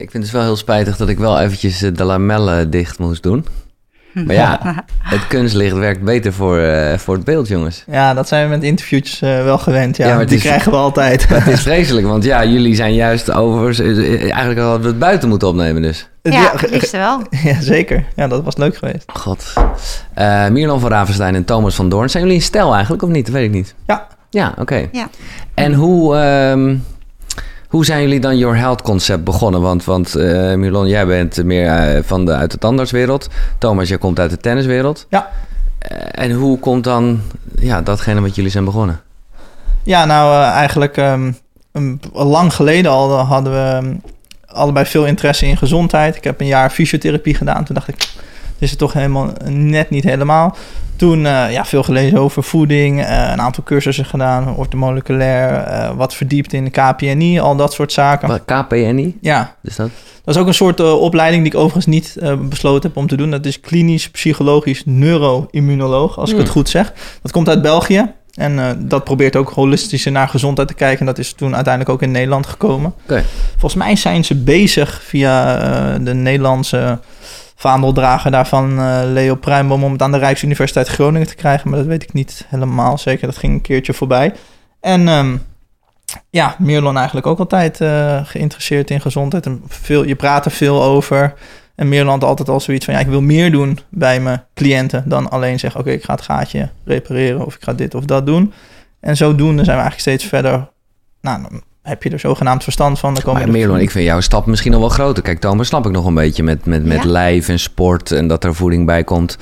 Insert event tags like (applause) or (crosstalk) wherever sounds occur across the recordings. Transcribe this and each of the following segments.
Ik vind het dus wel heel spijtig dat ik wel eventjes eh, de lamellen dicht moest doen. Maar ja, (laughs) het kunstlicht werkt beter voor, eh, voor het beeld, jongens. Ja, dat zijn we met interviewtjes eh, wel gewend. Ja, Ja, maar het die is- krijgen we altijd. Het is (laughs) vreselijk, want ja, jullie zijn juist over... Eigenlijk hadden we het buiten moeten opnemen dus. Ja, het liefst wel. (laughs) ja, zeker. Ja, dat was leuk geweest. God. Eh Mirlan van Ravenstein en Thomas van Doorn. Zijn jullie een stel eigenlijk, of niet? Dat weet ik niet. Ja. Ja, oké. Ja. En hoe, ehm, hoe zijn jullie dan Your Health concept begonnen? Want, want Mirlon, jij bent meer eh, van de, uit de tandartswereld. Thomas, jij komt uit de tenniswereld. Ja. Eh, en hoe komt dan ja, datgene wat jullie zijn begonnen? Ja, nou eigenlijk ehm, een, lang geleden al hadden we ehm, allebei veel interesse in gezondheid. Ik heb een jaar fysiotherapie gedaan. Toen dacht ik, dit is het toch helemaal net niet helemaal. Toen eh, ja, veel gelezen over voeding, eh, een aantal cursussen gedaan, ortomoleculair, eh wat verdiept in de KPNI, al dat soort zaken. Wat, KPNI? Ja, Dus dat? dat is ook een soort opleiding die ik overigens niet besloten heb om te doen. Dat is klinisch psychologisch neuroimmunoloog, als ik Hmm. het goed zeg. Dat komt uit België. En dat probeert ook holistischer naar gezondheid te kijken. En dat is toen uiteindelijk ook in Nederland gekomen. Oké. Volgens mij zijn ze bezig via de Nederlandse vaandeldrager daarvan, eh, Leo Pruimboom, om het aan de Rijksuniversiteit Groningen te krijgen. Maar dat weet ik niet helemaal zeker. Dat ging een keertje voorbij. En ehm, ja, Mirlon eigenlijk ook altijd eh, geïnteresseerd in gezondheid. En veel, je praat er veel over. En had altijd al zoiets van, ja, ik wil meer doen bij mijn cliënten dan alleen zeggen, oké, ik ga het gaatje repareren of ik ga dit of dat doen. En zodoende zijn we eigenlijk steeds verder, nou, heb je er zogenaamd verstand van. Dan komen Maar er- Mirlon, ik vind jouw stap misschien nog wel groter. Kijk, Thomas snap ik nog een beetje met, met, met Ja. lijf en sport en dat er voeding bij komt.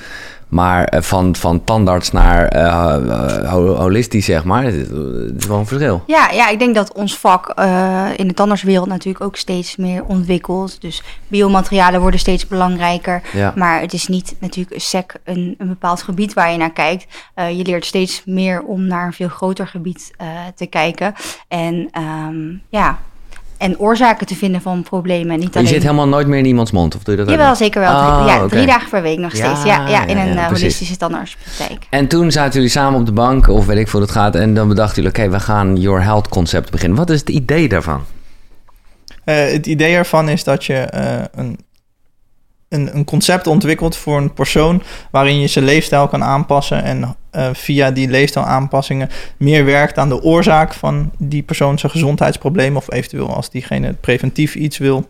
Maar eh, van, van tandarts naar eh, eh, ho- holistisch, zeg maar, het is, wel een verschil. Ja, ja, ik denk dat ons vak in de tandartswereld natuurlijk ook steeds meer ontwikkelt. Dus biomaterialen worden steeds belangrijker. Ja. Maar het is niet natuurlijk sec een, een bepaald gebied waar je naar kijkt. Je leert steeds meer om naar een veel groter gebied te kijken. En ehm, ja, en oorzaken te vinden van problemen. Niet Maar je alleen... zit helemaal nooit meer in iemands mond, of doe je dat ook Jawel, zeker wel. Oh, Drie, ja, drie dagen per week nog steeds. Ja, ja, in ja, een ja, eh, precies. holistische tandartspraktijk. En toen zaten jullie samen op de bank, of weet ik veel hoe het gaat, en dan bedachten jullie, oké, we gaan Your Health concept beginnen. Wat is het idee daarvan? Eh, het idee ervan is dat je eh, een, een, een concept ontwikkelt voor een persoon waarin je zijn leefstijl kan aanpassen en eh, via die leefstijlaanpassingen meer werkt aan de oorzaak van die persoon zijn gezondheidsprobleem of eventueel als diegene preventief iets wil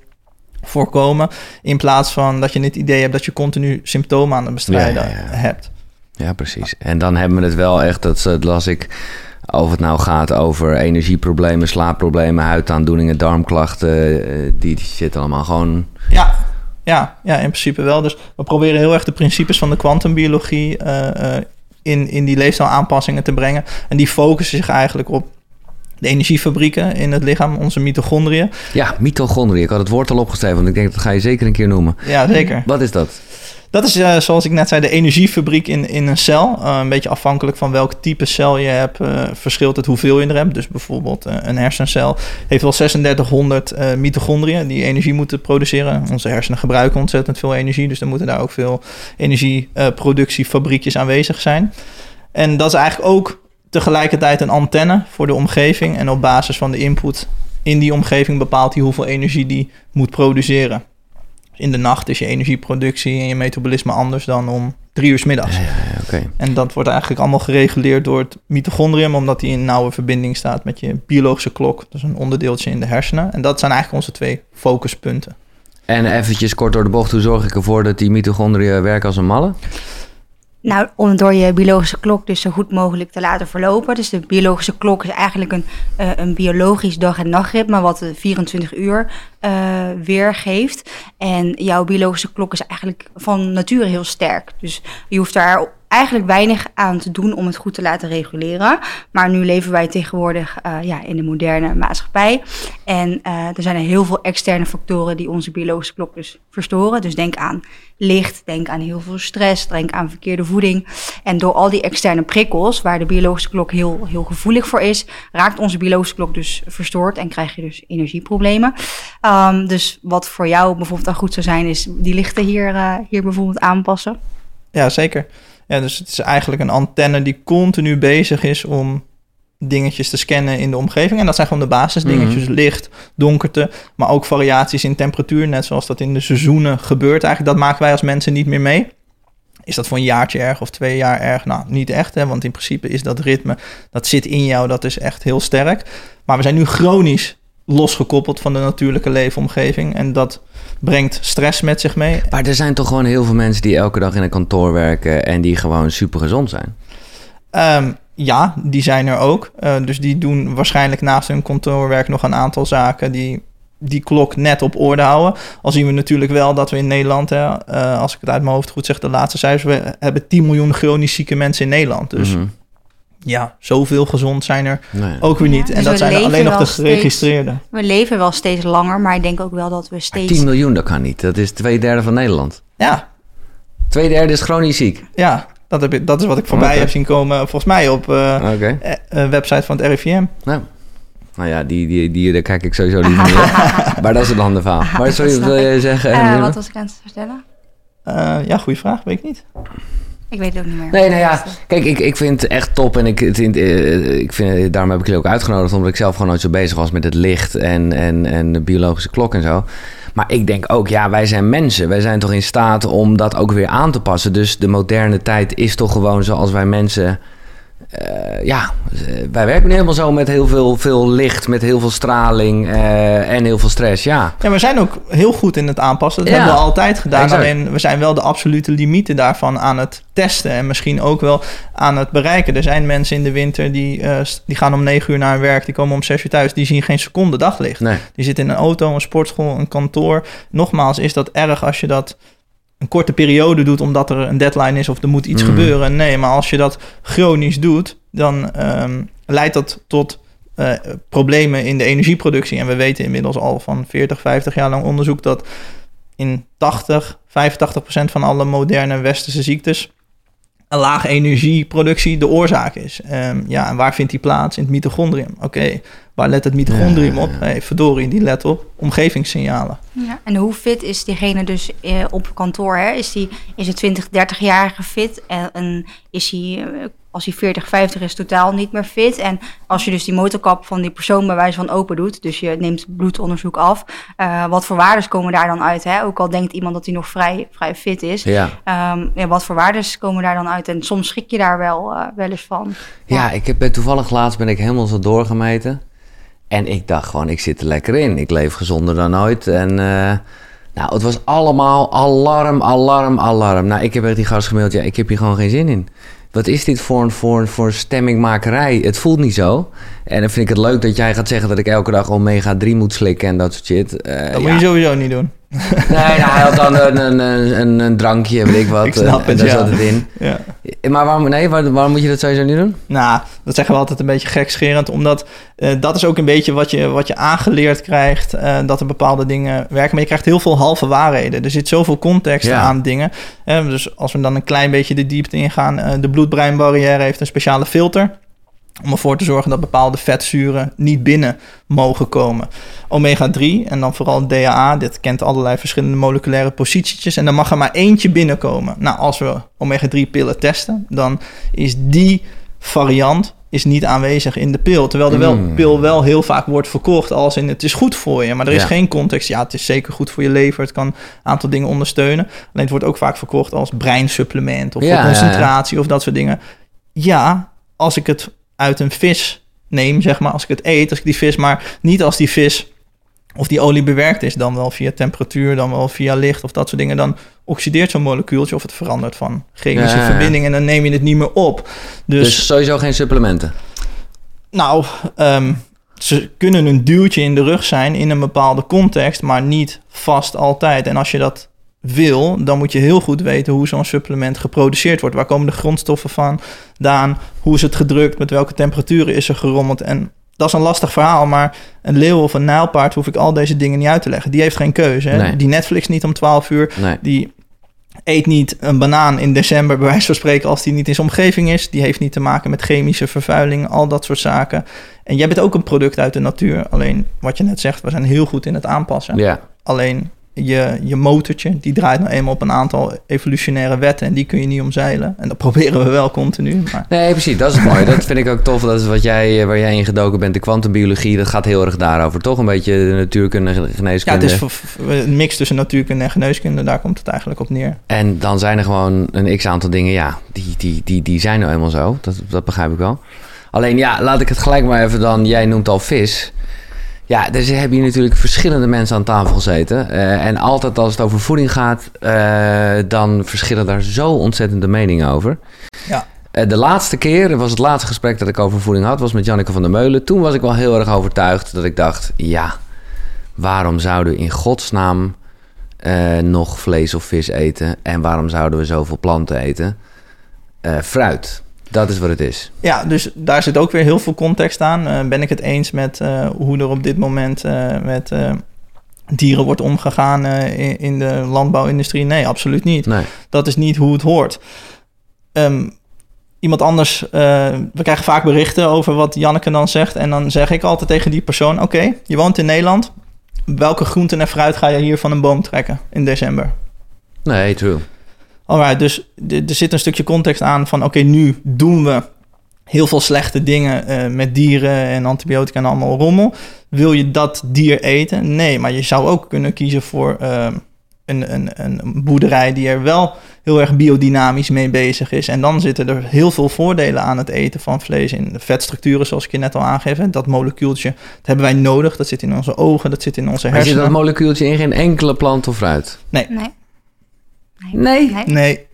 voorkomen in plaats van dat je het idee hebt dat je continu symptomen aan het bestrijden Ja, ja, ja. hebt. Ja, precies. En dan hebben we het wel echt, dat, dat las ik, of het nou gaat over energieproblemen, slaapproblemen, huidaandoeningen, darmklachten, eh, die, die shit allemaal gewoon... Ja, ja, ja, in principe wel. Dus we proberen heel erg de principes van de kwantumbiologie eh, in, in die leefstijlaanpassingen te brengen. En die focussen zich eigenlijk op de energiefabrieken in het lichaam, onze mitochondriën. Ja, mitochondriën. Ik had het woord al opgeschreven, want ik denk dat ga je zeker een keer noemen. Ja, zeker. Wat is dat? Dat is, eh, zoals ik net zei, de energiefabriek in, in een cel. Eh, een beetje afhankelijk van welk type cel je hebt, eh, verschilt het hoeveel je er hebt. Dus bijvoorbeeld een hersencel heeft wel 3600 eh, mitochondriën die energie moeten produceren. Onze hersenen gebruiken ontzettend veel energie, dus dan moeten daar ook veel energieproductiefabriekjes aanwezig zijn. En dat is eigenlijk ook tegelijkertijd een antenne voor de omgeving. En op basis van de input in die omgeving bepaalt hij hoeveel energie die moet produceren. In de nacht is je energieproductie en je metabolisme anders dan om drie uur 's middags. Ja, ja. En dat wordt eigenlijk allemaal gereguleerd door het mitochondrium, omdat die in nauwe verbinding staat met je biologische klok. Dat is een onderdeeltje in de hersenen. En dat zijn eigenlijk onze twee focuspunten. En eventjes kort door de bocht, hoe zorg ik ervoor dat die mitochondriën werken als een malle? Nou, om door je biologische klok dus zo goed mogelijk te laten verlopen. Dus de biologische klok is eigenlijk een, eh, een biologisch dag- en nachtritme... wat de 24 uur eh, weergeeft. En jouw biologische klok is eigenlijk van nature heel sterk. Dus je hoeft daar eigenlijk weinig aan te doen om het goed te laten reguleren. Maar nu leven wij tegenwoordig eh, ja, in de moderne maatschappij. En eh, er zijn er heel veel externe factoren die onze biologische klok dus verstoren. Dus denk aan licht, denk aan heel veel stress, denk aan verkeerde voeding. En door al die externe prikkels, waar de biologische klok heel, heel gevoelig voor is, raakt onze biologische klok dus verstoord en krijg je dus energieproblemen. Ehm, dus wat voor jou bijvoorbeeld dan goed zou zijn, is die lichten hier, eh, hier bijvoorbeeld aanpassen. Ja, zeker. Ja, dus het is eigenlijk een antenne die continu bezig is om dingetjes te scannen in de omgeving. En dat zijn gewoon de basisdingetjes. Mhm. Licht, donkerte, maar ook variaties in temperatuur. Net zoals dat in de seizoenen gebeurt eigenlijk. Dat maken wij als mensen niet meer mee. Is dat voor een jaartje erg of twee jaar erg? Nou, niet echt, hè? want in principe is dat ritme, dat zit in jou, dat is echt heel sterk. Maar we zijn nu chronisch losgekoppeld van de natuurlijke leefomgeving. En dat brengt stress met zich mee. Maar er zijn toch gewoon heel veel mensen die elke dag in een kantoor werken en die gewoon super gezond zijn. Ehm, ja, die zijn er ook. Eh, dus die doen waarschijnlijk naast hun kantoorwerk nog een aantal zaken die die klok net op orde houden. Al zien we natuurlijk wel dat we in Nederland, hè, eh, als ik het uit mijn hoofd goed zeg, de laatste cijfers, we hebben 10 miljoen chronisch zieke mensen in Nederland. Dus Mhm. Ja, zoveel gezond zijn er Nee. ook weer niet. Ja, en dus dat zijn er alleen nog de steeds- geregistreerde. We leven wel steeds langer, maar ik denk ook wel dat we steeds... 10 miljoen, dat kan niet. Dat is twee derde van Nederland. Ja, Twee derde is chronisch ziek. ja dat, heb ik, dat is wat ik voorbij Oké. heb zien komen, volgens mij op eh, website van het RIVM. Nou. Nou ja, die, die, die, daar kijk ik sowieso niet naar. (laughs) maar dat is een ander verhaal. Maar (laughs) sorry, wat wil je zeggen? Eh, wat was ik aan het vertellen? Eh, ja, goede vraag, weet ik niet. Ik weet het ook niet meer. Nee, nou ja, kijk, ik, ik vind het echt top en ik, eh, ik vind, daarom heb ik jullie ook uitgenodigd, omdat ik zelf gewoon nooit zo bezig was met het licht en, en, en de biologische klok en zo. Maar ik denk ook, ja, wij zijn mensen. Wij zijn toch in staat om dat ook weer aan te passen. Dus de moderne tijd is toch gewoon zoals wij mensen. Eh, ja, eh, wij werken nu helemaal zo met heel veel, veel licht, met heel veel straling eh, en heel veel stress. Ja, Ja, we zijn ook heel goed in het aanpassen. Dat Ja. hebben we altijd gedaan. Exact. Alleen we zijn wel de absolute limieten daarvan aan het testen. En misschien ook wel aan het bereiken. Er zijn mensen in de winter die, die gaan om negen uur naar hun werk. Die komen om zes uur thuis. Die zien geen seconde daglicht. nee. Die zitten in een auto, een sportschool, een kantoor. Nogmaals, is dat erg als je dat een korte periode doet omdat er een deadline is of er moet iets Mhm. gebeuren? Nee, maar als je dat chronisch doet, dan ehm, leidt dat tot eh, problemen in de energieproductie. En we weten inmiddels al van 40, 50 jaar lang onderzoek dat in 80, 85 procent van alle moderne westerse ziektes een lage energieproductie de oorzaak is. Ehm, ja, en waar vindt die plaats? In het mitochondrium. Oké, waar let het mitochondrium Ja, op? ja. Hey, verdorie, die let op omgevingssignalen. Ja, en hoe fit is diegene dus eh, op kantoor? Hè? Is, die, is een 20, 30-jarige fit? En, en is hij, eh, als hij 40, 50 is, totaal niet meer fit? En als je dus die motorkap van die persoon bij wijze van open doet... dus je neemt bloedonderzoek af... eh, wat voor waardes komen daar dan uit? Hè? Ook al denkt iemand dat hij nog vrij, vrij fit is... Ja. Ehm, ja, wat voor waardes komen daar dan uit? En soms schrik je daar wel, wel eens van. Ja, ik heb toevallig laatst ben ik helemaal zo doorgemeten. En ik dacht gewoon, ik zit er lekker in. Ik leef gezonder dan ooit. En eh, nou, het was allemaal alarm, alarm, alarm. Nou, ik heb echt die gast gemaild, ja, ik heb hier gewoon geen zin in. Wat is dit voor een voor, voor stemmingmakerij? Het voelt niet zo. En dan vind ik het leuk dat jij gaat zeggen dat ik elke dag omega 3 moet slikken en dat soort shit. Eh, Dat ja. moet je sowieso niet doen. Nee, nou, hij had dan een, een, een, een, drankje, weet ik wat. Ik snap en daar ja. zat het in. Ja. Maar waarom, nee, waar- waarom moet je dat sowieso niet doen? Nou, dat zeggen we altijd een beetje gekscherend, omdat eh, dat is ook een beetje wat je, wat je aangeleerd krijgt, eh, dat er bepaalde dingen werken. Maar je krijgt heel veel halve waarheden. Er zit zoveel context Ja. aan dingen. Eh, dus als we dan een klein beetje de diepte ingaan, eh, de bloed-breinbarrière heeft een speciale filter. Om ervoor te zorgen dat bepaalde vetzuren niet binnen mogen komen. Omega-3 en dan vooral DHA, dit kent allerlei verschillende moleculaire positietjes. En dan mag er maar eentje binnenkomen. Nou, als we omega-3-pillen testen, dan is die variant is niet aanwezig in de pil. Terwijl de wel, Mm. pil wel heel vaak wordt verkocht als in het is goed voor je. Maar er is Ja. geen context. Ja, het is zeker goed voor je lever. Het kan een aantal dingen ondersteunen. Alleen het wordt ook vaak verkocht als breinsupplement of Ja, voor ja. concentratie of dat soort dingen. Ja, als ik het uit een vis neem, zeg maar, als ik het eet, als ik die vis, maar niet als die vis of die olie bewerkt is, dan wel via temperatuur, dan wel via licht of dat soort dingen, dan oxideert zo'n molecuultje of het verandert van chemische Ja, ja, ja. verbinding en dan neem je het niet meer op. Dus, Dus, sowieso geen supplementen. nou, ehm, ze kunnen een duwtje in de rug zijn in een bepaalde context, maar niet vast altijd. En als je dat wil, dan moet je heel goed weten hoe zo'n supplement geproduceerd wordt. Waar komen de grondstoffen van? Daan, hoe is het gedrukt? Met welke temperaturen is er gerommeld? En dat is een lastig verhaal, maar een leeuw of een nijlpaard hoef ik al deze dingen niet uit te leggen. Die heeft geen keuze. Hè? Nee. Die Netflix niet om 12 uur. Nee. Die eet niet een banaan in december, bij wijze van spreken, als die niet in zijn omgeving is. Die heeft niet te maken met chemische vervuiling, al dat soort zaken. En jij bent ook een product uit de natuur. Alleen wat je net zegt, we zijn heel goed in het aanpassen. Ja. Alleen je, je motortje, die draait nou eenmaal op een aantal evolutionaire wetten en die kun je niet omzeilen. En dat (laughs) proberen we wel continu. Maar... Nee, precies, dat is het mooie. Dat vind ik ook tof. Dat is wat jij, waar jij in gedoken bent, de kwantumbiologie. Dat gaat heel erg daarover, toch? Een beetje de natuurkunde, geneeskunde. Ja, het is een mix tussen natuurkunde en geneeskunde. Daar komt het eigenlijk op neer. En dan zijn er gewoon een x-aantal dingen, ja, die, die, die, die zijn nou eenmaal zo. Dat, dat begrijp ik wel. Alleen ja, laat ik het gelijk maar even dan. Jij noemt al vis. Ja, dus heb je natuurlijk verschillende mensen aan tafel gezeten. Uh, en altijd als het over voeding gaat, uh, dan verschillen daar zo ontzettend de meningen over. Ja. Uh, de laatste keer, was het laatste gesprek dat ik over voeding had, was met Janneke van der Meulen. Toen was ik wel heel erg overtuigd dat ik dacht, ja, waarom zouden we in godsnaam nog vlees of vis eten? En waarom zouden we zoveel planten eten? fruit. Dat is wat het is. Ja, dus daar zit ook weer heel veel context aan. Uh, ben ik het eens met uh, hoe er op dit moment uh, met dieren wordt omgegaan in, in, de landbouwindustrie? Nee, absoluut niet. Nee. Dat is niet hoe het hoort. Um, iemand anders, we krijgen vaak berichten over wat Janneke dan zegt. En dan zeg ik altijd tegen die persoon: Oké, okay, je woont in Nederland. Welke groenten en fruit ga je hier van een boom trekken in december? Nee, true. Alright, dus er zit een stukje context aan van oké, nu doen we heel veel slechte dingen uh, met dieren en antibiotica en allemaal rommel. Wil je dat dier eten? Nee, maar je zou ook kunnen kiezen voor uh, een, een, een boerderij die er wel heel erg biodynamisch mee bezig is. En dan zitten er heel veel voordelen aan het eten van vlees. In de vetstructuren, zoals ik je net al aangeef. Dat molecuultje, dat hebben wij nodig. Dat zit in onze ogen, dat zit in onze hersenen. Maar zit dat molecuultje in geen enkele plant of fruit? Nee. nee. Nee. Nee. nee.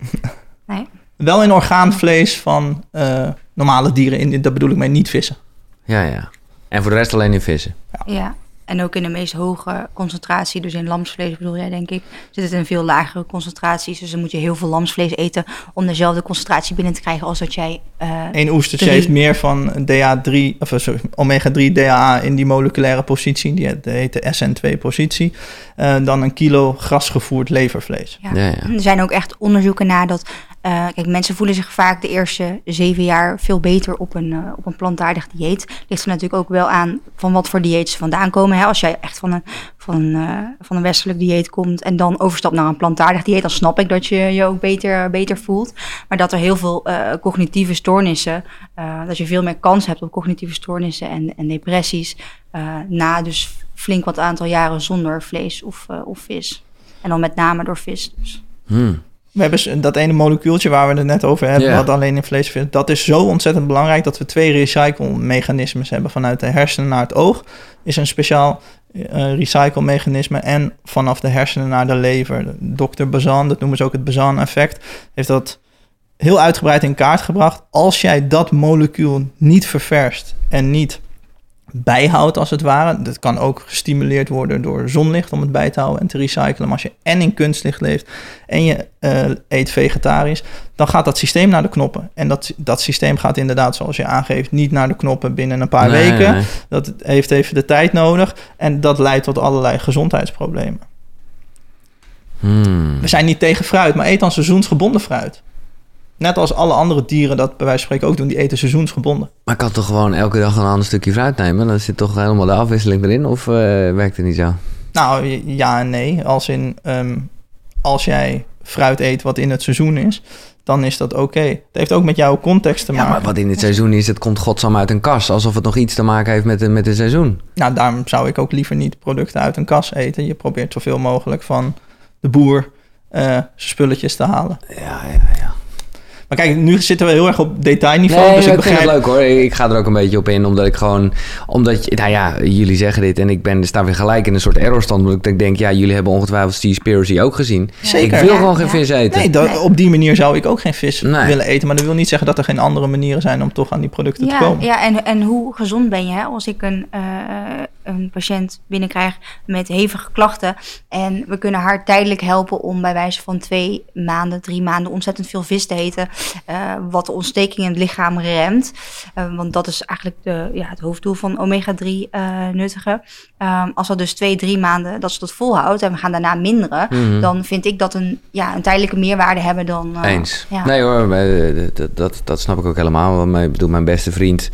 nee. Wel in orgaanvlees van uh, normale dieren. In, dat bedoel ik mee niet vissen. Ja, ja. En voor de rest alleen in vissen. Ja. ja. En ook in de meest hoge concentratie, dus in lamsvlees bedoel jij, denk ik, zit het in veel lagere concentraties. Dus dan moet je heel veel lamsvlees eten om dezelfde concentratie binnen te krijgen als dat jij. Uh, Eén oestertje heeft meer van DA3, of sorry, omega-3 DHA in die moleculaire positie, die heet de SN2-positie, uh, dan een kilo grasgevoerd levervlees. Ja. Ja, ja. Er zijn ook echt onderzoeken naar dat uh, kijk, mensen voelen zich vaak de eerste zeven jaar veel beter op een, uh, op een plantaardig dieet. Ligt er natuurlijk ook wel aan van wat voor dieet ze vandaan komen. Hè? Als jij echt van een, van, uh, van een westelijk dieet komt en dan overstapt naar een plantaardig dieet, dan snap ik dat je je ook beter, beter voelt. Maar dat er heel veel cognitieve stoornissen, dat je veel meer kans hebt op cognitieve stoornissen en, en depressies na dus flink wat aantal jaren zonder vlees of, of vis. En dan met name door vis dus. Hmm. We hebben dat ene molecuultje waar we het net over hebben, yeah. wat alleen in vlees vindt. Dat is zo ontzettend belangrijk dat we twee recycle-mechanismes hebben. Vanuit de hersenen naar het oog is een speciaal uh, recycle-mechanisme. En vanaf de hersenen naar de lever. Dr. Bazan, dat noemen ze ook het Bazan-effect, heeft dat heel uitgebreid in kaart gebracht. Als jij dat molecuul niet ververst en niet bijhoudt, als het ware. Dat kan ook gestimuleerd worden door zonlicht om het bij te houden en te recyclen. Maar als je en in kunstlicht leeft en je uh, eet vegetarisch, dan gaat dat systeem naar de knoppen. En dat, dat systeem gaat inderdaad, zoals je aangeeft, niet naar de knoppen binnen een paar Nee, weken. nee. Dat heeft even de tijd nodig en dat leidt tot allerlei gezondheidsproblemen. Hmm. We zijn niet tegen fruit, maar eet dan seizoensgebonden fruit. Net als alle andere dieren dat bij wijze van spreken ook doen, die eten seizoensgebonden. Maar ik kan toch gewoon elke dag een ander stukje fruit nemen? Dan zit toch helemaal de afwisseling erin? Of eh, werkt het niet zo? Nou, ja en nee. Als in, ehm, als jij fruit eet wat in het seizoen is, dan is dat oké. Het heeft ook met jouw context te Ja, maken. maar wat in het seizoen is, het komt godsam uit een kas. Alsof het nog iets te maken heeft met, de- met het seizoen. Nou, daarom zou ik ook liever niet producten uit een kas eten. Je probeert zoveel mogelijk van de boer zijn spulletjes te halen. Ja, ja, ja. Maar kijk, nu zitten we heel erg op detailniveau. Nee, dus ik ik vind het begrijp... leuk hoor. Ik ga er ook een beetje op in, omdat ik gewoon... Omdat, je, nou ja, jullie zeggen dit en ik ben, sta weer gelijk in een soort errorstand. Omdat ik denk, ja, jullie hebben ongetwijfeld Seaspiracy ook gezien. Zeker. Ik wil Ja, gewoon geen vis eten. Nee, dat- op die manier zou ik ook geen vis Nee. willen eten. Maar dat wil niet zeggen dat er geen andere manieren zijn om toch aan die producten te komen. ja en, en hoe gezond ben je hè? als ik een, eh, een patiënt binnenkrijg met hevige klachten en we kunnen haar tijdelijk helpen om bij wijze van twee maanden, drie maanden ontzettend veel vis te eten, eh, wat de ontsteking in het lichaam remt. Eh, want dat is eigenlijk de, ja, het hoofddoel van omega-3 eh, nuttigen. Ehm, als dat dus twee, drie maanden dat ze dat volhoudt en we gaan daarna minderen, Mhm. dan vind ik dat een, ja, een tijdelijke meerwaarde hebben dan... Eens. ja. Nee hoor, dat, dat, dat snap ik ook helemaal. Want mijn, bedoel, mijn beste vriend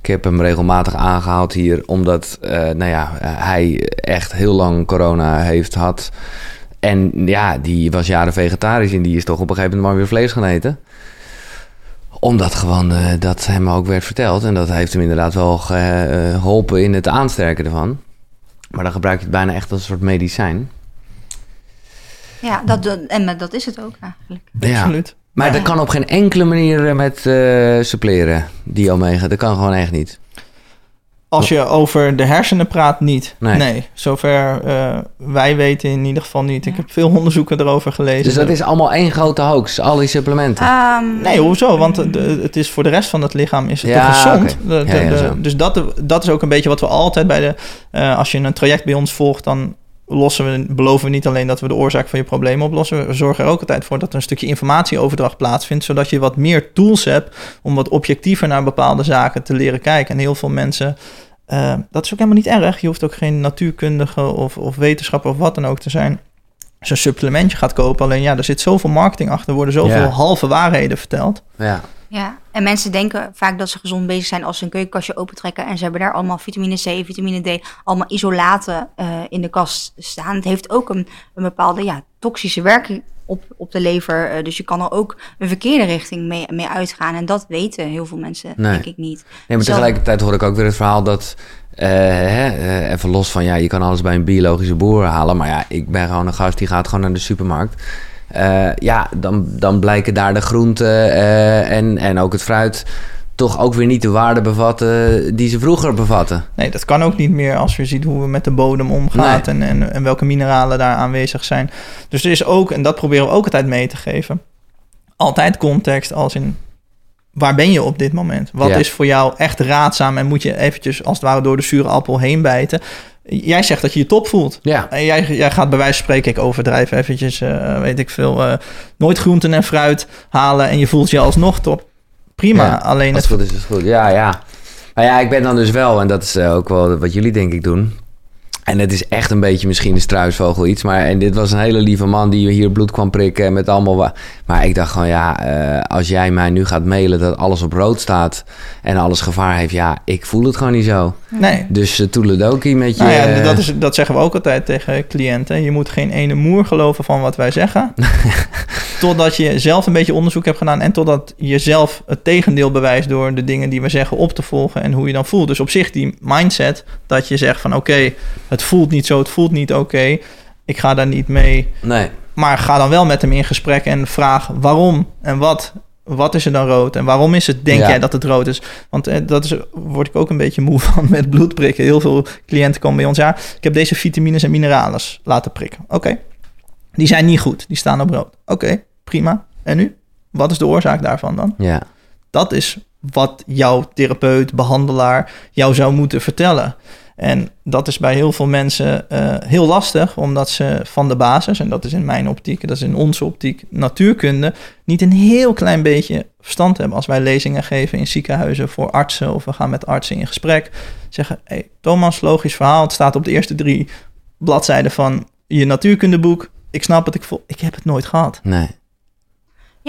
Ik heb hem regelmatig aangehaald hier, omdat eh, nou ja, hij echt heel lang corona heeft gehad. En ja, die was jaren vegetarisch en die is toch op een gegeven moment maar weer vlees gaan eten omdat gewoon uh, dat hem ook werd verteld. En dat heeft hem inderdaad wel geholpen in het aansterken ervan. Maar dan gebruik je het bijna echt als een soort medicijn. Ja, dat, en dat is het ook eigenlijk. Ja. Absoluut. Maar dat kan op geen enkele manier eh, met uh, suppleren, die omega. Dat kan gewoon echt niet. Als je over de hersenen praat, niet. Nee, zover uh, wij weten in ieder geval niet. Ik heb veel onderzoeken erover gelezen. Dus dat is allemaal één grote hoax, al die supplementen? Um, nee, hoezo? Want het is voor de rest van het lichaam is het ja, gezond. De, de, dus dat, dat is ook een beetje wat we altijd bij de... Uh, als je een traject bij ons volgt, dan lossen we, beloven we niet alleen dat we de oorzaak van je probleem oplossen. We zorgen er ook altijd voor dat er een stukje informatieoverdracht plaatsvindt. Zodat je wat meer tools hebt om wat objectiever naar bepaalde zaken te leren kijken. En heel veel mensen. Uh, dat is ook helemaal niet erg. Je hoeft ook geen natuurkundige of, of wetenschapper of wat dan ook te zijn. Als je een supplementje gaat kopen. Alleen ja, er zit zoveel marketing achter. Er worden zoveel halve waarheden verteld. Ja. Ja, en mensen denken vaak dat ze gezond bezig zijn als ze een keukenkastje opentrekken en ze hebben daar allemaal vitamine C, vitamine D, allemaal isolaten uh, in de kast staan. Het heeft ook een, een bepaalde ja, toxische werking op, op de lever. Uh, dus je kan er ook een verkeerde richting mee, mee uitgaan. En dat weten heel veel mensen, nee. denk ik niet. Nee, maar tegelijkertijd hoor ik ook weer het verhaal dat... Uh, hè, even los van, ja, je kan alles bij een biologische boer halen. Maar ja, ik ben gewoon een gast die gaat gewoon naar de supermarkt. Uh, ja, dan, dan blijken daar de groenten uh, en, en ook het fruit toch ook weer niet de waarde bevatten die ze vroeger bevatten. Nee, dat kan ook niet meer als je ziet hoe we met de bodem omgaan en, en, en welke mineralen daar aanwezig zijn. Dus er is ook, en dat proberen we ook altijd mee te geven, altijd context als in waar ben je op dit moment? Wat is voor jou echt raadzaam en moet je eventjes als het ware door de zure appel heen bijten? Jij zegt dat je je top voelt. Ja. En jij, jij gaat bij wijze van spreken, ik overdrijf eventjes, uh, weet ik veel, uh, nooit groenten en fruit halen en je voelt je alsnog top. Prima, ja, alleen het... goed is, het goed. Ja, ja. Maar ja, ik ben dan dus wel, en dat is uh, ook wel wat jullie denk ik doen en het is echt een beetje misschien een struisvogel iets. Maar en dit was een hele lieve man die hier bloed kwam prikken met allemaal... Maar ik dacht gewoon, ja, uh, als jij mij nu gaat mailen dat alles op rood staat... en alles gevaar heeft, ja, ik voel het gewoon niet zo. Nee. Dus uh, toeledoki met je... Nou ja, dat, is, dat zeggen we ook altijd tegen cliënten. Je moet geen ene moer geloven van wat wij zeggen. (laughs) totdat je zelf een beetje onderzoek hebt gedaan... en totdat je zelf het tegendeel bewijst door de dingen die we zeggen op te volgen... en hoe je dan voelt. Dus op zich die mindset dat je zegt van oké het voelt niet zo, het voelt niet oké. Ik ga daar niet mee. Nee. Maar ga dan wel met hem in gesprek en vraag waarom en wat. Wat is er dan rood en waarom is het, denk jij dat het rood is? Want eh, dat is, word ik ook een beetje moe (laughs) van met bloedprikken. Heel veel cliënten komen bij ons. Ja, ik heb deze vitamines en mineralen laten prikken. Oké, die zijn niet goed, die staan op rood. Oké, prima. En nu? Wat is de oorzaak daarvan dan? Ja. Dat is wat jouw therapeut, behandelaar jou zou moeten vertellen. En dat is bij heel veel mensen uh, heel lastig, omdat ze van de basis, en dat is in mijn optiek, dat is in onze optiek, natuurkunde, niet een heel klein beetje verstand hebben. Als wij lezingen geven in ziekenhuizen voor artsen, of we gaan met artsen in gesprek, zeggen: hey, Thomas, logisch verhaal, het staat op de eerste drie bladzijden van je natuurkundeboek. Ik snap het, ik, voel, ik heb het nooit gehad. Nee.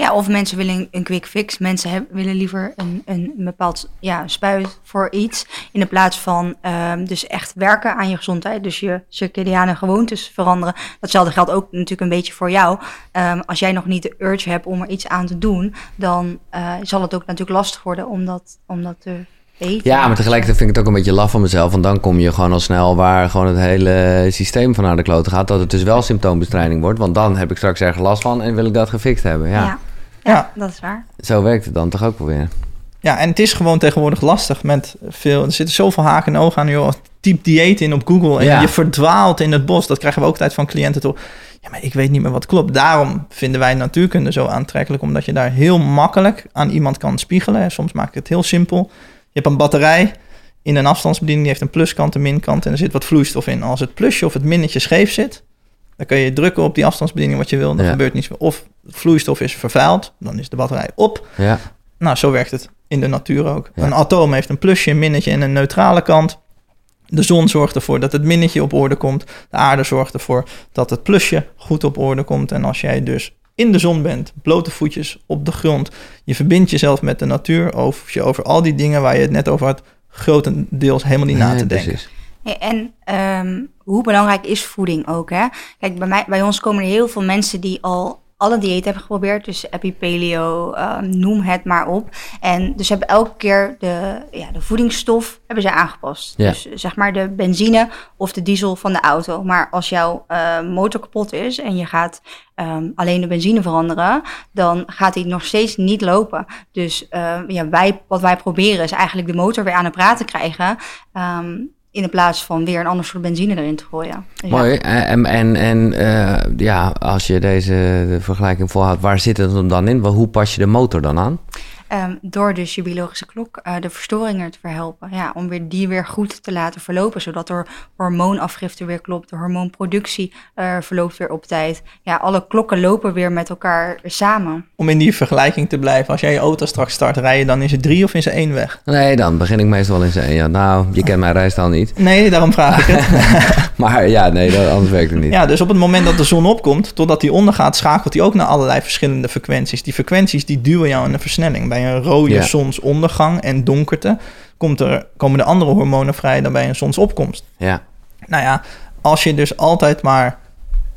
Ja, of mensen willen een quick fix. Mensen hebben, willen liever een, een, bepaald ja, spuit voor iets. In de plaats van um, dus echt werken aan je gezondheid. Dus je circadiane gewoontes veranderen. Datzelfde geldt ook natuurlijk een beetje voor jou. Um, als jij nog niet de urge hebt om er iets aan te doen, dan uh, zal het ook natuurlijk lastig worden om dat, om dat te Eten. Ja, maar tegelijkertijd vind ik het ook een beetje laf van mezelf. Want dan kom je gewoon al snel waar gewoon het hele systeem van naar de kloten gaat. Dat het dus wel symptoombestrijding wordt. Want dan heb ik straks ergens last van en wil ik dat gefixt hebben. Ja, ja. Ja dat is waar. Zo werkt het dan toch ook wel weer. Ja, en het is gewoon tegenwoordig lastig met veel... Er zitten zoveel haken en ogen aan, joh. Typ dieet in op Google en je verdwaalt in het bos. Dat krijgen we ook tijd van cliënten toch. Ja, maar ik weet niet meer wat klopt. Daarom vinden wij natuurkunde zo aantrekkelijk. Omdat je daar heel makkelijk aan iemand kan spiegelen. Soms maak ik het heel simpel. Je hebt een batterij in een afstandsbediening, die heeft een pluskant, een minkant en er zit wat vloeistof in. Als het plusje of het minnetje scheef zit, dan kun je drukken op die afstandsbediening wat je wil. Dan gebeurt niets meer. Of vloeistof is vervuild, dan is de batterij op. Ja. Nou, zo werkt het in de natuur ook. Een atoom heeft een plusje, een minnetje en een neutrale kant. De zon zorgt ervoor dat het minnetje op orde komt. De aarde zorgt ervoor dat het plusje goed op orde komt. En als jij dus in de zon bent, blote voetjes op de grond, je verbindt jezelf met de natuur, of je over al die dingen waar je het net over had, grotendeels helemaal niet na te denken. precies. En ehm, hoe belangrijk is voeding ook, hè? Kijk, bij, mij, bij ons komen er heel veel mensen die al alle diëten hebben geprobeerd. Dus epi, paleo, ehm, noem het maar op. En dus hebben elke keer de, ja, de voedingsstof hebben ze aangepast. Ja. Dus zeg maar de benzine of de diesel van de auto. Maar als jouw eh, motor kapot is en je gaat ehm, alleen de benzine veranderen, dan gaat hij nog steeds niet lopen. Dus ja, wij, wat wij proberen is eigenlijk de motor weer aan het praten krijgen. ehm, in de plaats van weer een ander soort benzine erin te gooien. Mooi. En, en, en eh, ja, als je deze de vergelijking volhoudt, waar zit het dan in? Hoe pas je de motor dan aan? Ehm, door dus je biologische klok eh, de verstoringen te verhelpen. Ja, om weer die weer goed te laten verlopen. Zodat er hormoonafgifte weer klopt. De hormoonproductie eh, verloopt weer op tijd. Ja, alle klokken lopen weer met elkaar samen. Om in die vergelijking te blijven, als jij je auto straks start rijden, dan is het drie of is het één weg? Nee, dan begin ik meestal wel in zijn. Ja, nou, je kent mijn rijstijl niet. Nee, daarom vraag ik het. (laughs) Maar ja, nee, dat, anders werkt het niet. Ja, dus op het moment dat de zon opkomt, totdat die ondergaat, schakelt hij ook naar allerlei verschillende frequenties. Die frequenties die duwen jou in een versnelling. Bij een rode Ja. zonsondergang en donkerte komt er, komen de andere hormonen vrij dan bij een zonsopkomst. Ja, Nou ja, als je dus altijd maar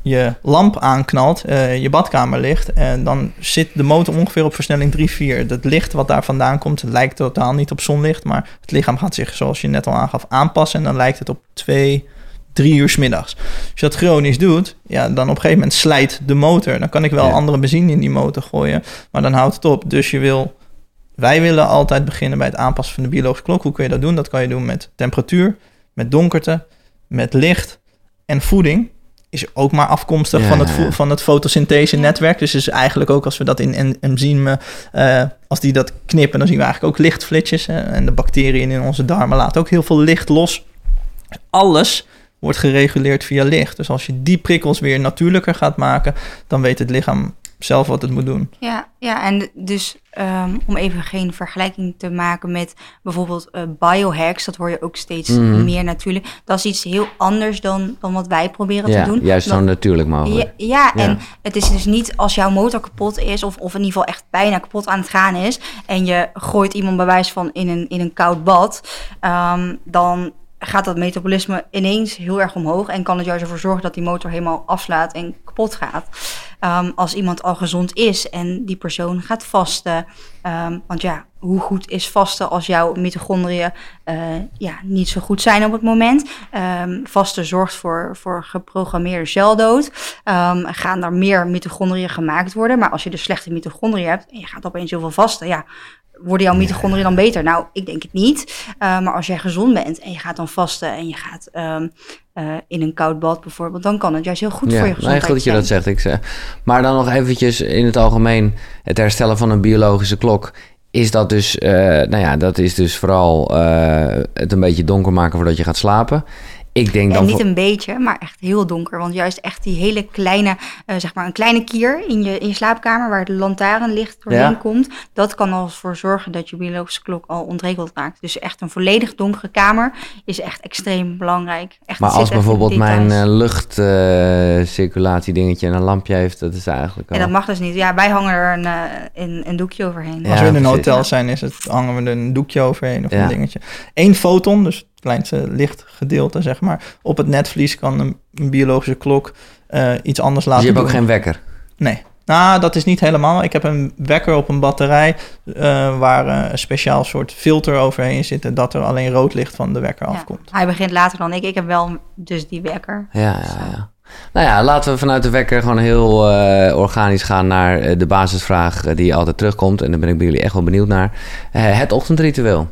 je lamp aanknalt, eh, je badkamer ligt, en dan zit de motor ongeveer op versnelling 3, 4. Het licht wat daar vandaan komt, lijkt totaal niet op zonlicht, maar het lichaam gaat zich, zoals je net al aangaf, aanpassen en dan lijkt het op 2, 3 uur 's middags. Als je dat chronisch doet, ja, dan op een gegeven moment slijt de motor. Dan kan ik wel Ja. andere benzine in die motor gooien, maar dan houdt het op. Dus je wil, wij willen altijd beginnen bij het aanpassen van de biologische klok. Hoe kun je dat doen? Dat kan je doen met temperatuur, met donkerte, met licht en voeding is ook maar afkomstig Ja, van, het ja, van het fotosynthese-netwerk. Dus is eigenlijk ook als we dat in en- enzymen, eh, als die dat knippen, dan zien we eigenlijk ook lichtflitsjes. hè. en de bacteriën in onze darmen laten ook heel veel licht los. Alles wordt gereguleerd via licht. Dus als je die prikkels weer natuurlijker gaat maken, dan weet het lichaam zelf wat het moet doen. Ja, ja en dus ehm, om even geen vergelijking te maken met bijvoorbeeld eh, biohacks, dat hoor je ook steeds Mhm. meer natuurlijk. Dat is iets heel anders dan, dan wat wij proberen ja te doen. juist Dan- zo natuurlijk mogelijk. Ja, ja, Ja. en het is dus niet als jouw motor kapot is, of, of in ieder geval echt bijna kapot aan het gaan is, en je gooit iemand bij wijze van in een, in een koud bad, ehm, dan gaat dat metabolisme ineens heel erg omhoog en kan het juist ervoor zorgen dat die motor helemaal afslaat en kapot gaat. Ehm, als iemand al gezond is en die persoon gaat vasten, ehm, want ja, hoe goed is vasten als jouw mitochondriën eh, ja, niet zo goed zijn op het moment? Ehm, vasten zorgt voor, voor geprogrammeerde celdood. Gaan er meer mitochondriën gemaakt worden. Maar als je dus slechte mitochondriën hebt en je gaat opeens heel veel vasten, ja, worden jouw mitochondriën dan beter? Nou, ik denk het niet. Eh, maar als jij gezond bent en je gaat dan vasten en je gaat ehm, eh, in een koud bad bijvoorbeeld, dan kan het juist heel goed ja, voor je nee, gezondheid goed dat je dat zegt. Ik zeg. Maar dan nog eventjes in het algemeen het herstellen van een biologische klok. Is dat dus, eh, nou ja, dat is dus vooral het een beetje donker maken voordat je gaat slapen. Ik denk En dan niet voor- een beetje, maar echt heel donker. Want juist echt die hele kleine, eh, zeg maar een kleine kier in je, in je slaapkamer... waar het lantaarnlicht doorheen Ja. komt... dat kan er voor zorgen dat je biologische klok al ontregeld raakt. Dus echt een volledig donkere kamer is echt extreem belangrijk. Echt, Maar als bijvoorbeeld mijn details. eh, luchtcirculatie dingetje en een lampje heeft, dat is eigenlijk al... En dat mag dus niet. Ja, wij hangen er een, eh, een, een doekje overheen. Ja, Als we in een precies. hotel zijn, is het, hangen we er een doekje overheen of Ja. een dingetje. Eén foton, dus kleinste lichtgedeelte, zeg maar. Op het netvlies kan een, een biologische klok eh, iets anders Dus laten je hebt ook doen. geen wekker. Nee. Nou, dat is niet helemaal. Ik heb een wekker op een batterij eh, waar eh, een speciaal soort filter overheen zit... en dat er alleen rood licht van de wekker Ja. afkomt. Hij begint later dan ik. Ik heb wel dus die wekker. Ja, ja, ja. Nou ja, laten we vanuit de wekker gewoon heel eh, organisch gaan naar de basisvraag die altijd terugkomt. En daar ben ik bij jullie echt wel benieuwd naar. Eh, het ochtendritueel.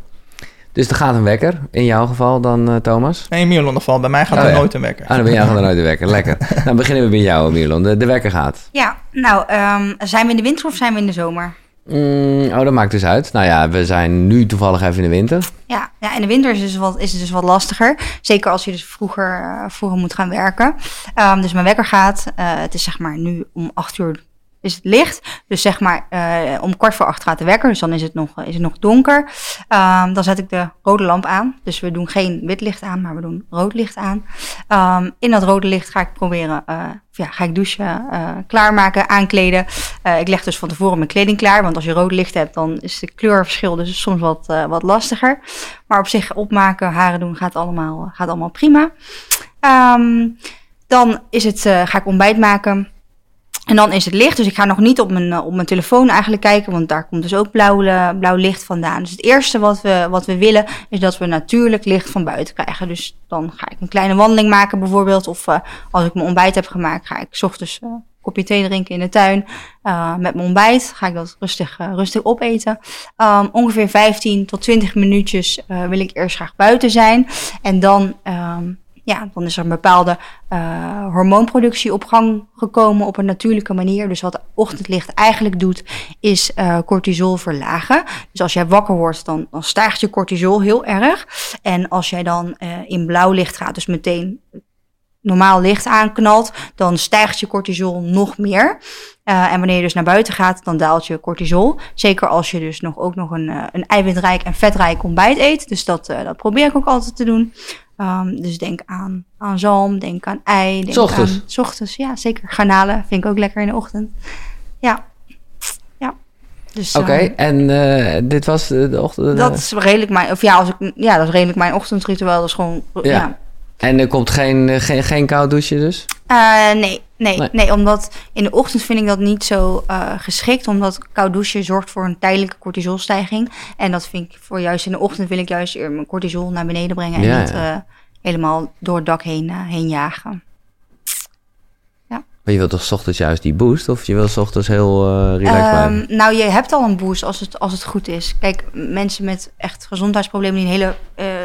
Dus er gaat een wekker, in jouw geval dan, eh, Thomas. Nee, in Mierland geval. Bij mij gaat Oh, er ja. nooit een wekker. Ah, dan ben jij gewoon uit de wekker. Lekker. Dan (laughs) beginnen we bij jou, Mirlon. De, de wekker gaat. Ja, nou, ehm, zijn we in de winter of zijn we in de zomer? Mm, oh, dat maakt dus uit. Nou ja, we zijn nu toevallig even in de winter. Ja, ja in de winter is, dus wat, is het dus wat lastiger. Zeker als je dus vroeger, eh, vroeger moet gaan werken. Ehm, dus mijn wekker gaat. eh, het is zeg maar nu om acht uur is het licht. Dus zeg maar eh, om kwart voor acht gaat de wekker, dus dan is het nog, is het nog donker. Ehm, dan zet ik de rode lamp aan. Dus we doen geen wit licht aan, maar we doen rood licht aan. Ehm, in dat rode licht ga ik proberen, eh, ja, ga ik douchen, eh, klaarmaken, aankleden. Ik leg dus van tevoren mijn kleding klaar, want als je rood licht hebt, dan is de kleurverschil dus soms wat, wat lastiger. Maar op zich opmaken, haren doen, gaat allemaal, gaat allemaal prima. Ehm, dan is het, ga ik ontbijt maken. En dan is het licht, dus ik ga nog niet op mijn, eh, op mijn telefoon eigenlijk kijken, want daar komt dus ook blauw, eh, blauw licht vandaan. Dus het eerste wat we, wat we willen, is dat we natuurlijk licht van buiten krijgen. Dus dan ga ik een kleine wandeling maken bijvoorbeeld, of eh, als ik mijn ontbijt heb gemaakt, ga ik 's ochtends een kopje thee drinken in de tuin. Met mijn ontbijt ga ik dat rustig, rustig opeten. Um, ongeveer 15 tot 20 minuutjes wil ik eerst graag buiten zijn. En dan, ehm, ja, dan is er een bepaalde eh, hormoonproductie op gang gekomen op een natuurlijke manier. Dus wat ochtendlicht eigenlijk doet, is eh, cortisol verlagen. Dus als jij wakker wordt, dan, dan stijgt je cortisol heel erg. En als jij dan eh, in blauw licht gaat, dus meteen normaal licht aanknalt, dan stijgt je cortisol nog meer. Eh, en wanneer je dus naar buiten gaat, dan daalt je cortisol. Zeker als je dus nog, ook nog een, eh, een eiwitrijk en vetrijk ontbijt eet. Dus dat, eh, dat probeer ik ook altijd te doen. Ehm, dus denk aan, aan zalm, denk aan ei. Denk ochtends? Aan, ochtends, ja, zeker. Garnalen vind ik ook lekker in de ochtend. Ja, ja. Dus, Oké, ehm, en dit was de, de ochtend... dat is redelijk mijn, of ja, als ik, ja, dat is redelijk mijn ochtendritueel. Dat is gewoon, Ja. ja En er komt geen, eh, geen, geen koud douche dus? Eh, nee, nee, Nee. nee, omdat in de ochtend vind ik dat niet zo eh, geschikt. Omdat koud douchen zorgt voor een tijdelijke cortisolstijging. En dat vind ik voor juist in de ochtend wil ik juist mijn cortisol naar beneden brengen. En Ja, niet ja. helemaal door het dak heen, heen jagen. Maar je wilt toch 's ochtends juist die boost? Of je wilt 's ochtends heel relaxed blijven? Ehm, nou, je hebt al een boost als het, als het goed is. Kijk, mensen met echt gezondheidsproblemen die een hele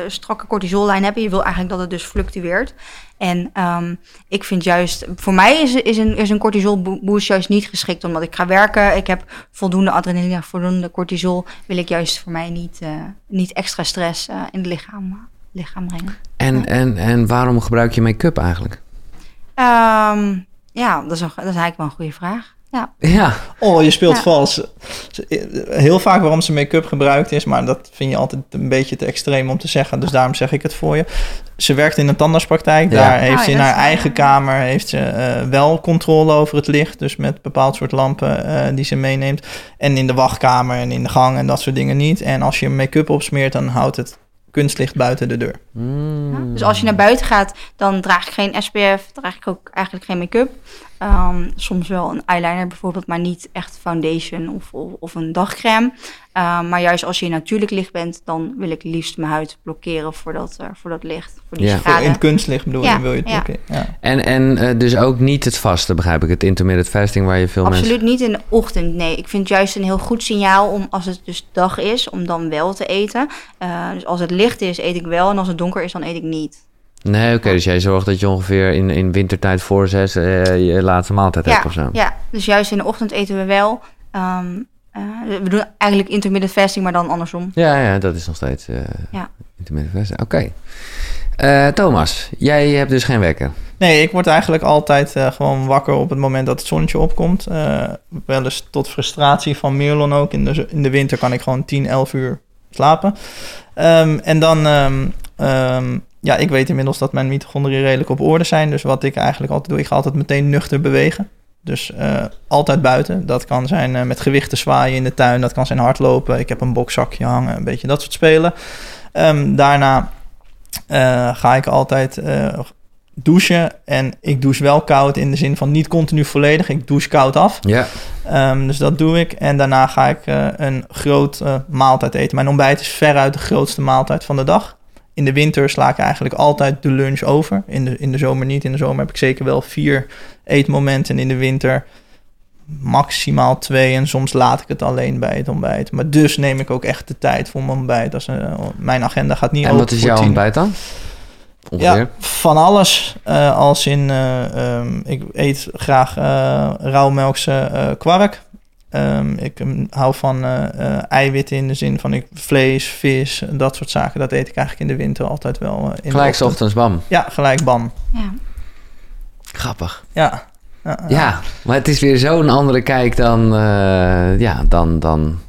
strakke cortisollijn hebben, je wil eigenlijk dat het dus fluctueert. En ehm, ik vind juist, voor mij is, is een, is een cortisolboost juist niet geschikt, omdat ik ga werken. Ik heb voldoende adrenaline, voldoende cortisol. Wil ik juist voor mij niet, eh, niet extra stress eh, in het lichaam, lichaam brengen. En, en, en waarom gebruik je make-up eigenlijk? Ehm, ja, dat is, een, dat is eigenlijk wel een goede vraag. Ja. Ja, Oh, je speelt Ja. vals. Heel vaak waarom ze make-up gebruikt is, maar dat vind je altijd een beetje te extreem om te zeggen. Dus daarom zeg ik het voor je. Ze werkt in een tandartspraktijk. Ja. Daar heeft Oh, ze in haar eigen kamer heeft ze, eh, wel controle over het licht. Dus met bepaald soort lampen eh, die ze meeneemt. En in de wachtkamer en in de gang en dat soort dingen niet. En als je make-up opsmeert, dan houdt het kunstlicht buiten de deur. Mm. Dus als je naar buiten gaat, dan draag ik geen SPF, draag ik ook eigenlijk geen make-up. Ehm, soms wel een eyeliner bijvoorbeeld, maar niet echt foundation of, of, of een dagcreme. Ehm, maar juist als je in natuurlijk licht bent, dan wil ik liefst mijn huid blokkeren voor dat, eh, voor dat licht, voor die Ja. Voor in het kunstlicht bedoel je, Ja, wil je het ja. blokkeren. Ja. En, en eh, dus ook niet het vaste, begrijp ik. Het intermittent fasting waar je veel Absoluut mensen... niet in de ochtend, nee. Ik vind het juist een heel goed signaal om, als het dus dag is, om dan wel te eten. Eh, dus als het licht is, eet ik wel. En als het donker is, dan eet ik niet. Nee, oké. dus jij zorgt dat je ongeveer in, in wintertijd voor zes eh, je laatste maaltijd hebt of zo. Ja, dus juist in de ochtend eten we wel. Ehm, eh, we doen eigenlijk intermittent fasting, maar dan andersom. Ja, ja, dat is nog steeds eh Ja. intermittent fasting. Oké. Eh, Thomas, jij hebt dus geen wekker. Nee, ik word eigenlijk altijd eh, gewoon wakker op het moment dat het zonnetje opkomt. Eh, wel eens tot frustratie van Merlon ook. In de, in de winter kan ik gewoon 10, 11 uur slapen. Ehm, en dan, ehm, ehm, ja, ik weet inmiddels dat mijn mitochondriën redelijk op orde zijn. Dus wat ik eigenlijk altijd doe, ik ga altijd meteen nuchter bewegen. Dus eh, altijd buiten. Dat kan zijn eh, met gewichten zwaaien in de tuin. Dat kan zijn hardlopen. Ik heb een bokzakje hangen. Een beetje dat soort spelen. Ehm, daarna eh, ga ik altijd douchen. En ik douche wel koud in de zin van niet continu volledig. Ik douche koud af. Ja. Ehm, dus dat doe ik. En daarna ga ik een groot maaltijd eten. Mijn ontbijt is veruit de grootste maaltijd van de dag. In de winter sla ik eigenlijk altijd de lunch over. In de, in de zomer niet. In de zomer heb ik zeker wel vier eetmomenten. En in de winter maximaal twee. En soms laat ik het alleen bij het ontbijt. Maar dus neem ik ook echt de tijd voor mijn ontbijt. Als, eh, mijn agenda gaat niet En open wat is jouw tien. ontbijt dan? Ongeveer? Ja, van alles. Eh, als in, eh, ehm, ik eet graag eh rauwmelkse kwark. Ehm, ik ehm, hou van eh, eh, eiwitten in de zin van ik, vlees, vis, dat soort zaken. Dat eet ik eigenlijk in de winter altijd wel. eh, in de Gelijk ochtends, bam. Ja, gelijk bam. Ja. Grappig. Ja. Ja, Ja, maar het is weer zo'n andere kijk dan, eh, ja, dan, dan,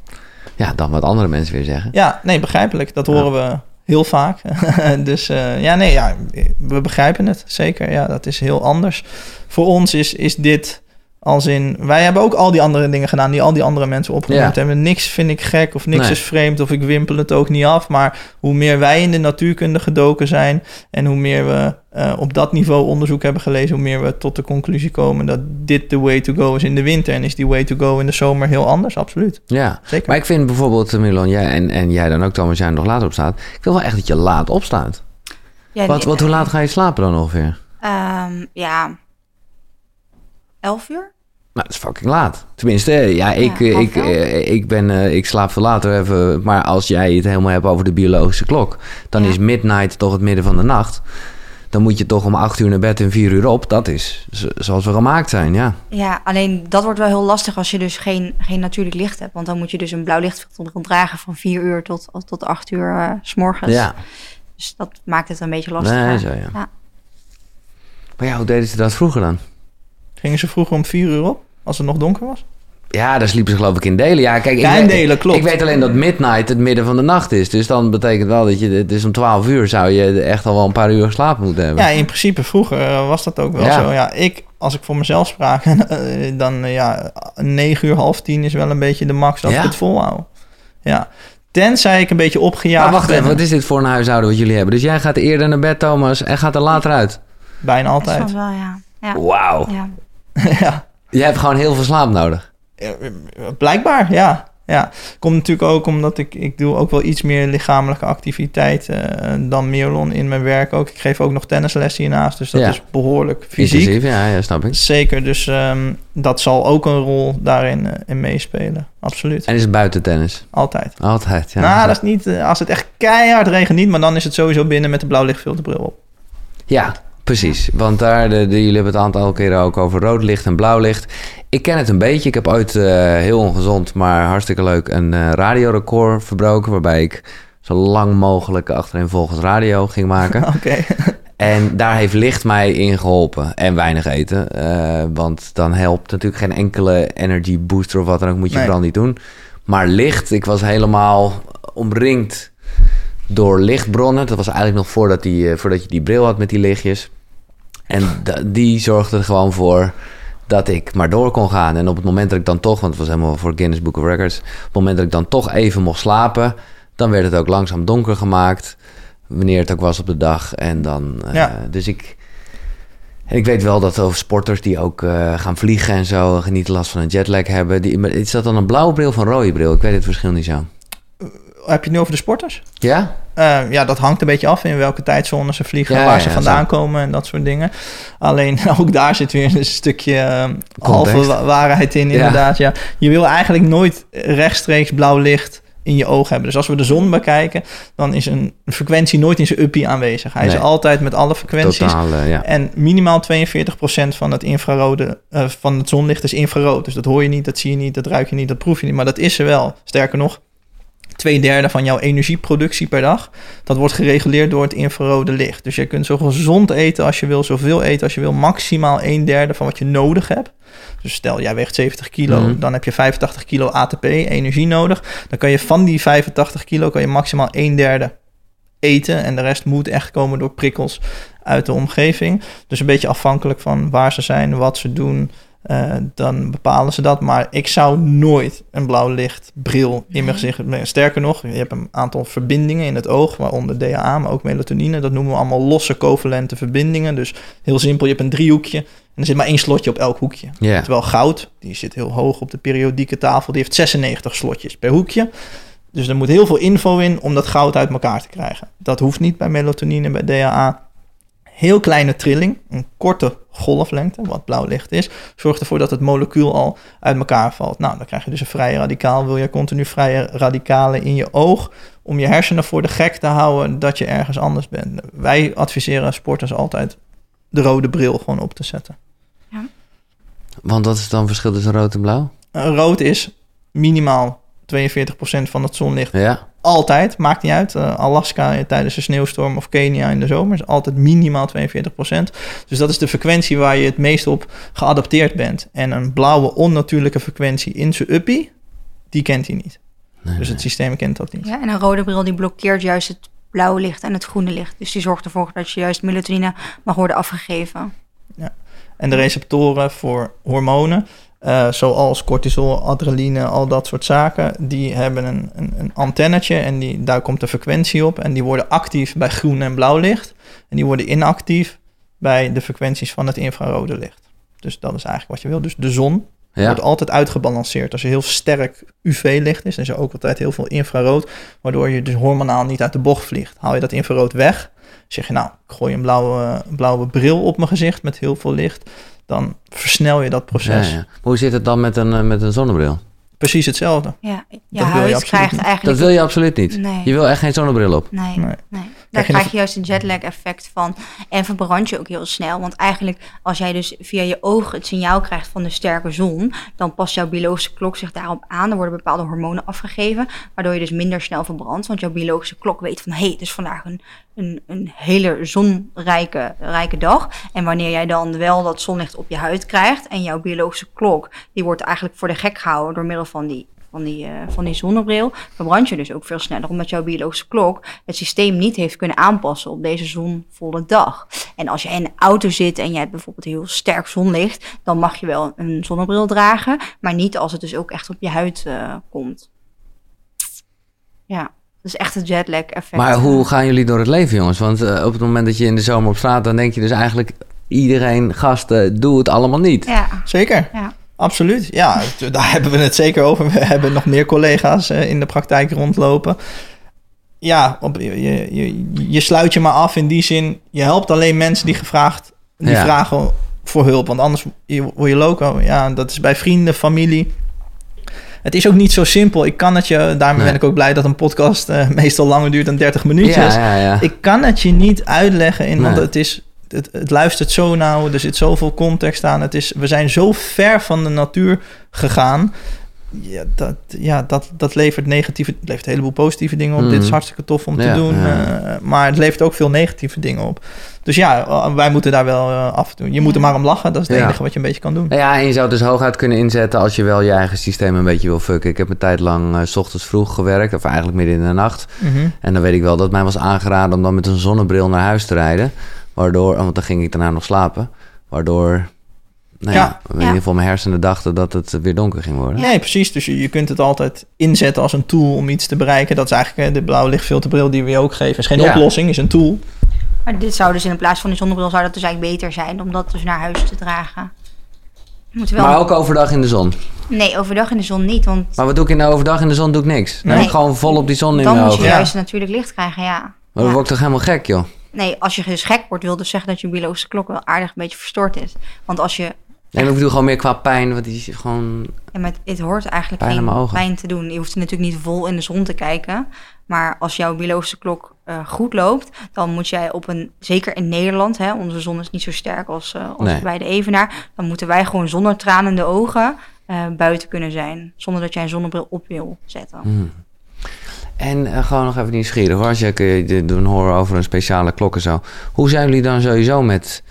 ja, dan wat andere mensen weer zeggen. Ja, nee, begrijpelijk. Dat horen we heel vaak. (laughs) dus eh, ja, nee, ja, we begrijpen het zeker. Ja, dat is heel anders. Voor ons is, is dit als in... Wij hebben ook al die andere dingen gedaan die al die andere mensen opgenoemd Ja. hebben. Niks vind ik gek of niks Nee. is vreemd of ik wimpel het ook niet af. Maar hoe meer wij in de natuurkunde gedoken zijn... en hoe meer we eh, op dat niveau onderzoek hebben gelezen... hoe meer we tot de conclusie komen dat dit de way to go is in de winter. En is die way to go in de zomer heel anders, absoluut. Ja, Zeker. maar ik vind bijvoorbeeld, eh, Milan, jij en, en jij dan ook, Thomas, jij nog later opstaat. Ik wil wel echt dat je laat opstaat. Ja, Wat, nee, wat, hoe laat ga je slapen dan ongeveer? ehm, ja, elf uur? Nou, dat is fucking laat. Tenminste, eh, ja, ik, Ja, eh, ik, elf. eh, ik, ben, eh, ik slaap veel later even. Maar als jij het helemaal hebt over de biologische klok, dan Ja. is midnight toch het midden van de nacht. Dan moet je toch om acht uur naar bed en vier uur op. Dat is zo- zoals we gemaakt zijn, ja. Ja, alleen dat wordt wel heel lastig als je dus geen, geen natuurlijk licht hebt. Want dan moet je dus een blauw lichtfilter dragen van 4 uur tot, tot 8 uur eh, s morgens. Ja, Dus dat maakt het een beetje lastig. nee, zo ja. Ja. Maar ja, hoe deden ze dat vroeger dan? Gingen ze vroeger om vier uur op, als het nog donker was? Ja, daar sliepen ze geloof ik in delen. Ja, kijk, ik Ja, in weet- delen, klopt. Ik weet alleen dat midnight het midden van de nacht is. Dus dan betekent wel dat je... Het is om 12 uur zou je echt al wel een paar uur geslapen moeten hebben. Ja, in principe vroeger eh, was dat ook wel Ja. zo. Ja, ik, als ik voor mezelf spraak, (laughs) eh, dan eh, ja, 9 uur, half tien is wel een beetje de max dat Ja? ik het volhoud. Ja. Tenzij ik een beetje opgejaagd maar wacht ben. even, wat is dit voor een huishouden wat jullie hebben? Dus jij gaat eerder naar bed, Thomas, en gaat er later uit? Bijna altijd. wel, ja. Ja. Wauw. ja. (laughs) ja. Jij hebt gewoon heel veel slaap nodig. Blijkbaar, ja. Ja, komt natuurlijk ook omdat ik, ik doe ook wel iets meer lichamelijke activiteit eh, dan Mirlon in mijn werk ook. Ik geef ook nog tennisles hiernaast, dus dat Ja. is behoorlijk fysiek. Intensief, ja, ja, snap ik. Zeker, dus ehm, dat zal ook een rol daarin eh, in meespelen. Absoluut. En is het buiten tennis? Altijd. Altijd, ja. nou, dat is niet, eh, als het echt keihard regent niet, maar dan is het sowieso binnen met de blauwlichtfilterbril op. Ja, precies. Want daar, de, de- jullie hebben het een aantal keren ook over rood licht en blauw licht. Ik ken het een beetje. Ik heb ooit eh, heel ongezond, maar hartstikke leuk een eh, radiorecord verbroken. Waarbij ik zo lang mogelijk achterin volgens radio ging maken. (laughs) Oké. En daar heeft licht mij in geholpen. En weinig eten. Eh, want dan helpt natuurlijk geen enkele energy booster of wat dan ook. Moet je Nee. vooral niet doen. Maar licht, ik was helemaal omringd door lichtbronnen. Dat was eigenlijk nog voordat, die, voordat je die bril had met die lichtjes. En die zorgde er gewoon voor dat ik maar door kon gaan. En op het moment dat ik dan toch, want het was helemaal voor Guinness Book of Records. Op het moment dat ik dan toch even mocht slapen, dan werd het ook langzaam donker gemaakt. Wanneer het ook was op de dag. En dan, eh, Ja. dus ik... En ik weet wel dat over sporters die ook eh, gaan vliegen en zo, niet last van een jetlag hebben. Die, is dat dan een blauwe bril of een rode bril? Ik weet het verschil niet zo. Heb je het nu over de sporters? Ja? Eh, ja, dat hangt een beetje af in welke tijdzone ze vliegen, Ja, waar ja, ze vandaan zo. komen en dat soort dingen. Alleen (laughs) ook daar zit weer een stukje eh, halve wa- waarheid in, inderdaad. Ja. Je wil eigenlijk nooit rechtstreeks blauw licht in je oog hebben. Dus als we de zon bekijken, dan is een frequentie nooit in zijn uppie aanwezig. Hij Nee. is altijd met alle frequenties. Totaal, ja. En minimaal 42% van het infrarode eh, van het zonlicht is infrarood. Dus dat hoor je niet, dat zie je niet, dat ruik je niet, dat proef je niet. Maar dat is er wel. Sterker nog, twee derde van jouw energieproductie per dag, dat wordt gereguleerd door het infrarode licht. Dus je kunt zo gezond eten als je wil, zoveel eten als je wil. Maximaal een derde van wat je nodig hebt. Dus stel, jij weegt 70 kilo, Mhm. dan heb je 85 kilo ATP, energie nodig. Dan kan je van die 85 kilo kan je maximaal een derde eten. En de rest moet echt komen door prikkels uit de omgeving. Dus een beetje afhankelijk van waar ze zijn, wat ze doen. Eh, dan bepalen ze dat. Maar ik zou nooit een blauw lichtbril in mijn gezicht. nee, Sterker nog, je hebt een aantal verbindingen in het oog, waaronder DHA, maar ook melatonine. Dat noemen we allemaal losse covalente verbindingen. Dus heel simpel, je hebt een driehoekje en er zit maar één slotje op elk hoekje. Terwijl goud, die zit heel hoog op de periodieke tafel, die heeft 96 slotjes per hoekje. Dus er moet heel veel info in om dat goud uit elkaar te krijgen. Dat hoeft niet bij melatonine, bij DHA. Heel kleine trilling, een korte golflengte, wat blauw licht is, zorgt ervoor dat het molecuul al uit elkaar valt. Nou, dan krijg je dus een vrije radicaal. Wil je continu vrije radicalen in je oog om je hersenen voor de gek te houden dat je ergens anders bent? Wij adviseren sporters altijd de rode bril gewoon op te zetten. Want wat is dan het verschil tussen rood en blauw? Uh, rood is minimaal 42% van het zonlicht Ja. Altijd, maakt niet uit. Uh, Alaska tijdens een sneeuwstorm of Kenia in de zomer is altijd minimaal 42%. Dus dat is de frequentie waar je het meest op geadapteerd bent. En een blauwe onnatuurlijke frequentie in zijn uppie, die kent hij niet. dus het systeem kent dat niet. Ja, en een rode bril die blokkeert juist het blauwe licht en het groene licht. Dus die zorgt ervoor dat je juist melatonine mag worden afgegeven. Ja. En de receptoren voor hormonen, uh, zoals cortisol, adrenaline, al dat soort zaken, die hebben een, een, een antennetje en die, daar komt de frequentie op. En die worden actief bij groen en blauw licht. En die worden inactief bij de frequenties van het infrarode licht. Dus dat is eigenlijk wat je wil. Dus de zon wordt altijd uitgebalanceerd. Als er heel sterk UV-licht is, en er ook altijd heel veel infrarood, waardoor je dus hormonaal niet uit de bocht vliegt. Haal je dat infrarood weg, zeg je nou, ik gooi een blauwe, blauwe bril op mijn gezicht met heel veel licht dan versnel je dat proces. Ja, Hoe zit het dan met een, eh, met een zonnebril? Precies hetzelfde. Ja, je dat huid je krijgt eigenlijk... Dat wil je absoluut niet. Nee. Je wil echt geen zonnebril op. Nee, nee. nee. Daar krijg je juist een jetlag effect van. En verbrand je ook heel snel. Want eigenlijk als jij dus via je ogen het signaal krijgt van de sterke zon... dan past jouw biologische klok zich daarop aan. Er worden bepaalde hormonen afgegeven... waardoor je dus minder snel verbrandt. Want jouw biologische klok weet van... hé, hey, het is vandaag een, een, een hele zonrijke rijke dag. En wanneer jij dan wel dat zonlicht op je huid krijgt... en jouw biologische klok... die wordt eigenlijk voor de gek gehouden door middel van die van die, uh, van die zonnebril, verbrand je dus ook veel sneller, omdat jouw biologische klok het systeem niet heeft kunnen aanpassen op deze zonvolle dag. En als je in een auto zit en je hebt bijvoorbeeld heel sterk zonlicht, dan mag je wel een zonnebril dragen, maar niet als het dus ook echt op je huid uh, komt. Ja. Dus echt het jetlag effect. Maar hoe gaan jullie door het leven, jongens? Want uh, op het moment dat je in de zomer op straat, dan denk je dus eigenlijk iedereen, gasten, doe het allemaal niet. Ja. Zeker. Ja. Absoluut, ja, daar (laughs) hebben we het zeker over. We hebben nog meer collega's uh, in de praktijk rondlopen. Ja, op, je, je, je, sluit je maar af in die zin. Je helpt alleen mensen die gevraagd, die vragen voor hulp. Want anders word je loco. Ja, dat is bij vrienden, familie. Het is ook niet zo simpel. Ik kan het je, daarmee ben ik ook blij dat een podcast uh, meestal langer duurt dan 30 minuutjes. Ja, ja, ik kan het je niet uitleggen in, want het is het, het, luistert zo nauw, er zit zoveel context aan. Het is, we zijn zo ver van de natuur gegaan. Ja, dat, ja, dat, dat levert negatieve, het levert een heleboel positieve dingen op. Dit is mhm. hartstikke tof om te doen. Uh, maar het levert ook veel negatieve dingen op. Dus ja, eh, wij moeten daar wel uh, af en toe. Je moet er maar om lachen. Dat is het enige wat je een beetje kan doen. Ja, en je zou het dus hooguit kunnen inzetten als je wel je eigen systeem een beetje wil fucken. Ik heb een tijd lang uh, s ochtends vroeg gewerkt, of eigenlijk midden in de nacht. Mhm. En dan weet ik wel dat mij was aangeraden om dan met een zonnebril naar huis te rijden. Waardoor, want dan ging ik daarna nog slapen. Waardoor, nou ja, in ieder geval mijn hersenen dachten dat het weer donker ging worden. Nee, precies. Dus je, je kunt het altijd inzetten als een tool om iets te bereiken. Dat is eigenlijk de blauwe lichtfilterbril die we je ook geven. is geen oplossing, is een tool. Maar dit zou dus in plaats van die zonnebril zou dat dus eigenlijk beter zijn om dat dus naar huis te dragen. Wel... Maar ook overdag in de zon? Nee, overdag in de zon niet. Want... Maar wat doe ik in de overdag in de zon? Doe ik niks. Nee. gewoon vol op die zon in Dan moet je juist natuurlijk licht krijgen, ja. Maar dan ja. word ik toch helemaal gek, joh? Nee, als je dus gek wordt, wil dus zeggen dat je biologische klok wel aardig een beetje verstoord is. Want als je... Nee, ik bedoel gewoon meer qua pijn, want die is gewoon... Ja, maar het, hoort eigenlijk pijn geen pijn te doen. Je hoeft natuurlijk niet vol in de zon te kijken. Maar als jouw biologische klok uh, goed loopt, dan moet jij op een... Zeker in Nederland, hè, onze zon is niet zo sterk als, uh, als bij de Evenaar. Dan moeten wij gewoon zonder tranende ogen uh, buiten kunnen zijn. Zonder dat jij een zonnebril op wil zetten. Hmm. En uh, gewoon nog even nieuwsgierig hoor. Als je doen horen over een speciale klok en zo. Hoe zijn jullie dan sowieso met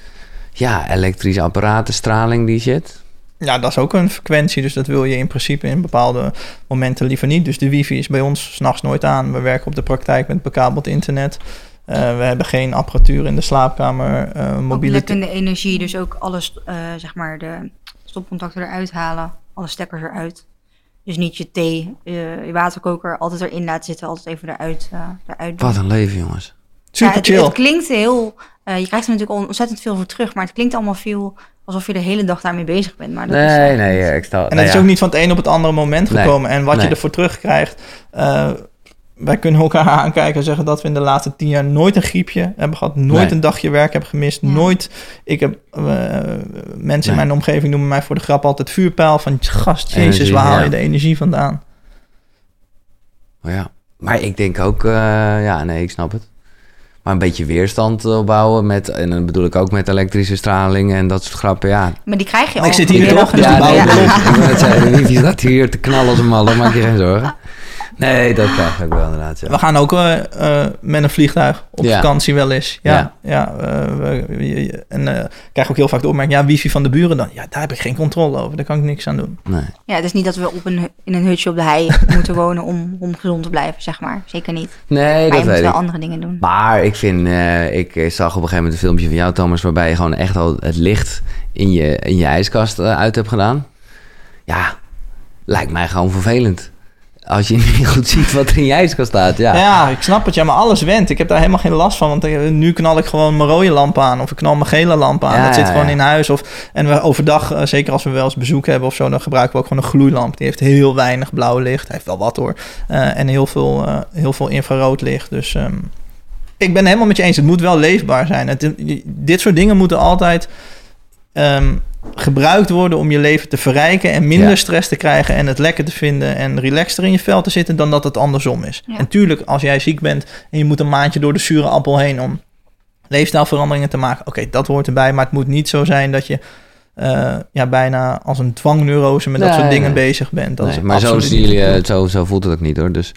ja, elektrische apparaten, straling, die shit? Ja, dat is ook een frequentie. Dus dat wil je in principe in bepaalde momenten liever niet. Dus de wifi is bij ons s'nachts nooit aan. We werken op de praktijk met bekabeld internet. Uh, we hebben geen apparatuur in de slaapkamer. Uh, mobiele... de energie, dus ook alles, uh, zeg maar, de stopcontacten eruit halen. Alle stekkers eruit. Dus niet je thee, je, je waterkoker altijd erin laten zitten, altijd even eruit, uh, eruit doen. Wat een leven, jongens. Super ja, chill. Het, klinkt heel, uh, je krijgt er natuurlijk ontzettend veel voor terug, maar het klinkt allemaal veel alsof je de hele dag daarmee bezig bent. Maar dat nee, is, nee, ik stel. En het is ook niet van het een op het andere moment gekomen. en wat nee. je ervoor terugkrijgt, uh, wij kunnen elkaar (laughs) aankijken en zeggen dat we in de laatste tien jaar nooit een griepje hebben gehad, nooit een dagje werk hebben gemist, nooit. Ik heb uh, mensen in mijn omgeving noemen mij voor de grap altijd vuurpijl van gast, Jezus, waar haal je de energie vandaan? Oh ja, maar ik denk ook, uh, ja, nee, ik snap het. Maar een beetje weerstand opbouwen met, en dan bedoel ik ook met elektrische straling en dat soort grappen, ja. Maar die krijg je al. Ik zit hier toch, dus ja, nee, ja. Het niet dat hier te knallen als een malle, maak je geen zorgen. Nee, dat krijg ik wel inderdaad. Ja. We gaan ook eh, eh, met een vliegtuig op Ja. vakantie wel eens. Ja, Ja. ja. eh, we- we- en eh, ik krijg ook heel vaak de opmerking, ja, wifi van de buren dan. Ja, daar heb ik geen controle over. Daar kan ik niks aan doen. Nee. Ja, het is niet dat we op een, in een hutje op de hei (laughs) moeten wonen om, om gezond te blijven, zeg maar. Zeker niet. Nee, maar je dat moet weet wel ik. andere dingen doen. Maar ik vind, eh, ik zag op een gegeven moment een filmpje van jou, Thomas, waarbij je gewoon echt al het licht in je, in je ijskast uit hebt gedaan. Ja, lijkt mij gewoon vervelend. Als je niet goed ziet wat er in je ijskast staat. Ja, Ja. ik snap het. Ja, maar alles went. Ik heb daar helemaal geen last van. Want nu knal ik gewoon mijn rode lamp aan. Of ik knal mijn gele lamp aan. Ja, dat zit gewoon in huis. Of, en we overdag, eh, zeker als we wel eens bezoek hebben of zo... dan gebruiken we ook gewoon een gloeilamp. Die heeft heel weinig blauw licht. Hij heeft wel wat hoor. Eh, en heel veel, eh, heel veel infrarood licht. Dus ehm, ik ben helemaal met je eens. Het moet wel leefbaar zijn. Het, dit soort dingen moeten altijd... ehm, gebruikt worden om je leven te verrijken en minder Ja. stress te krijgen en het lekker te vinden en relaxter in je vel te zitten dan dat het andersom is. Ja. En tuurlijk, als jij ziek bent en je moet een maandje door de zure appel heen om leefstijlveranderingen te maken, oké, dat hoort erbij, maar het moet niet zo zijn dat je eh, ja, bijna als een dwangneurose met dat soort dingen nee. bezig bent. Dat Nee, is maar zo, jullie, eh, zo, zo voelt het ook niet hoor. Dus,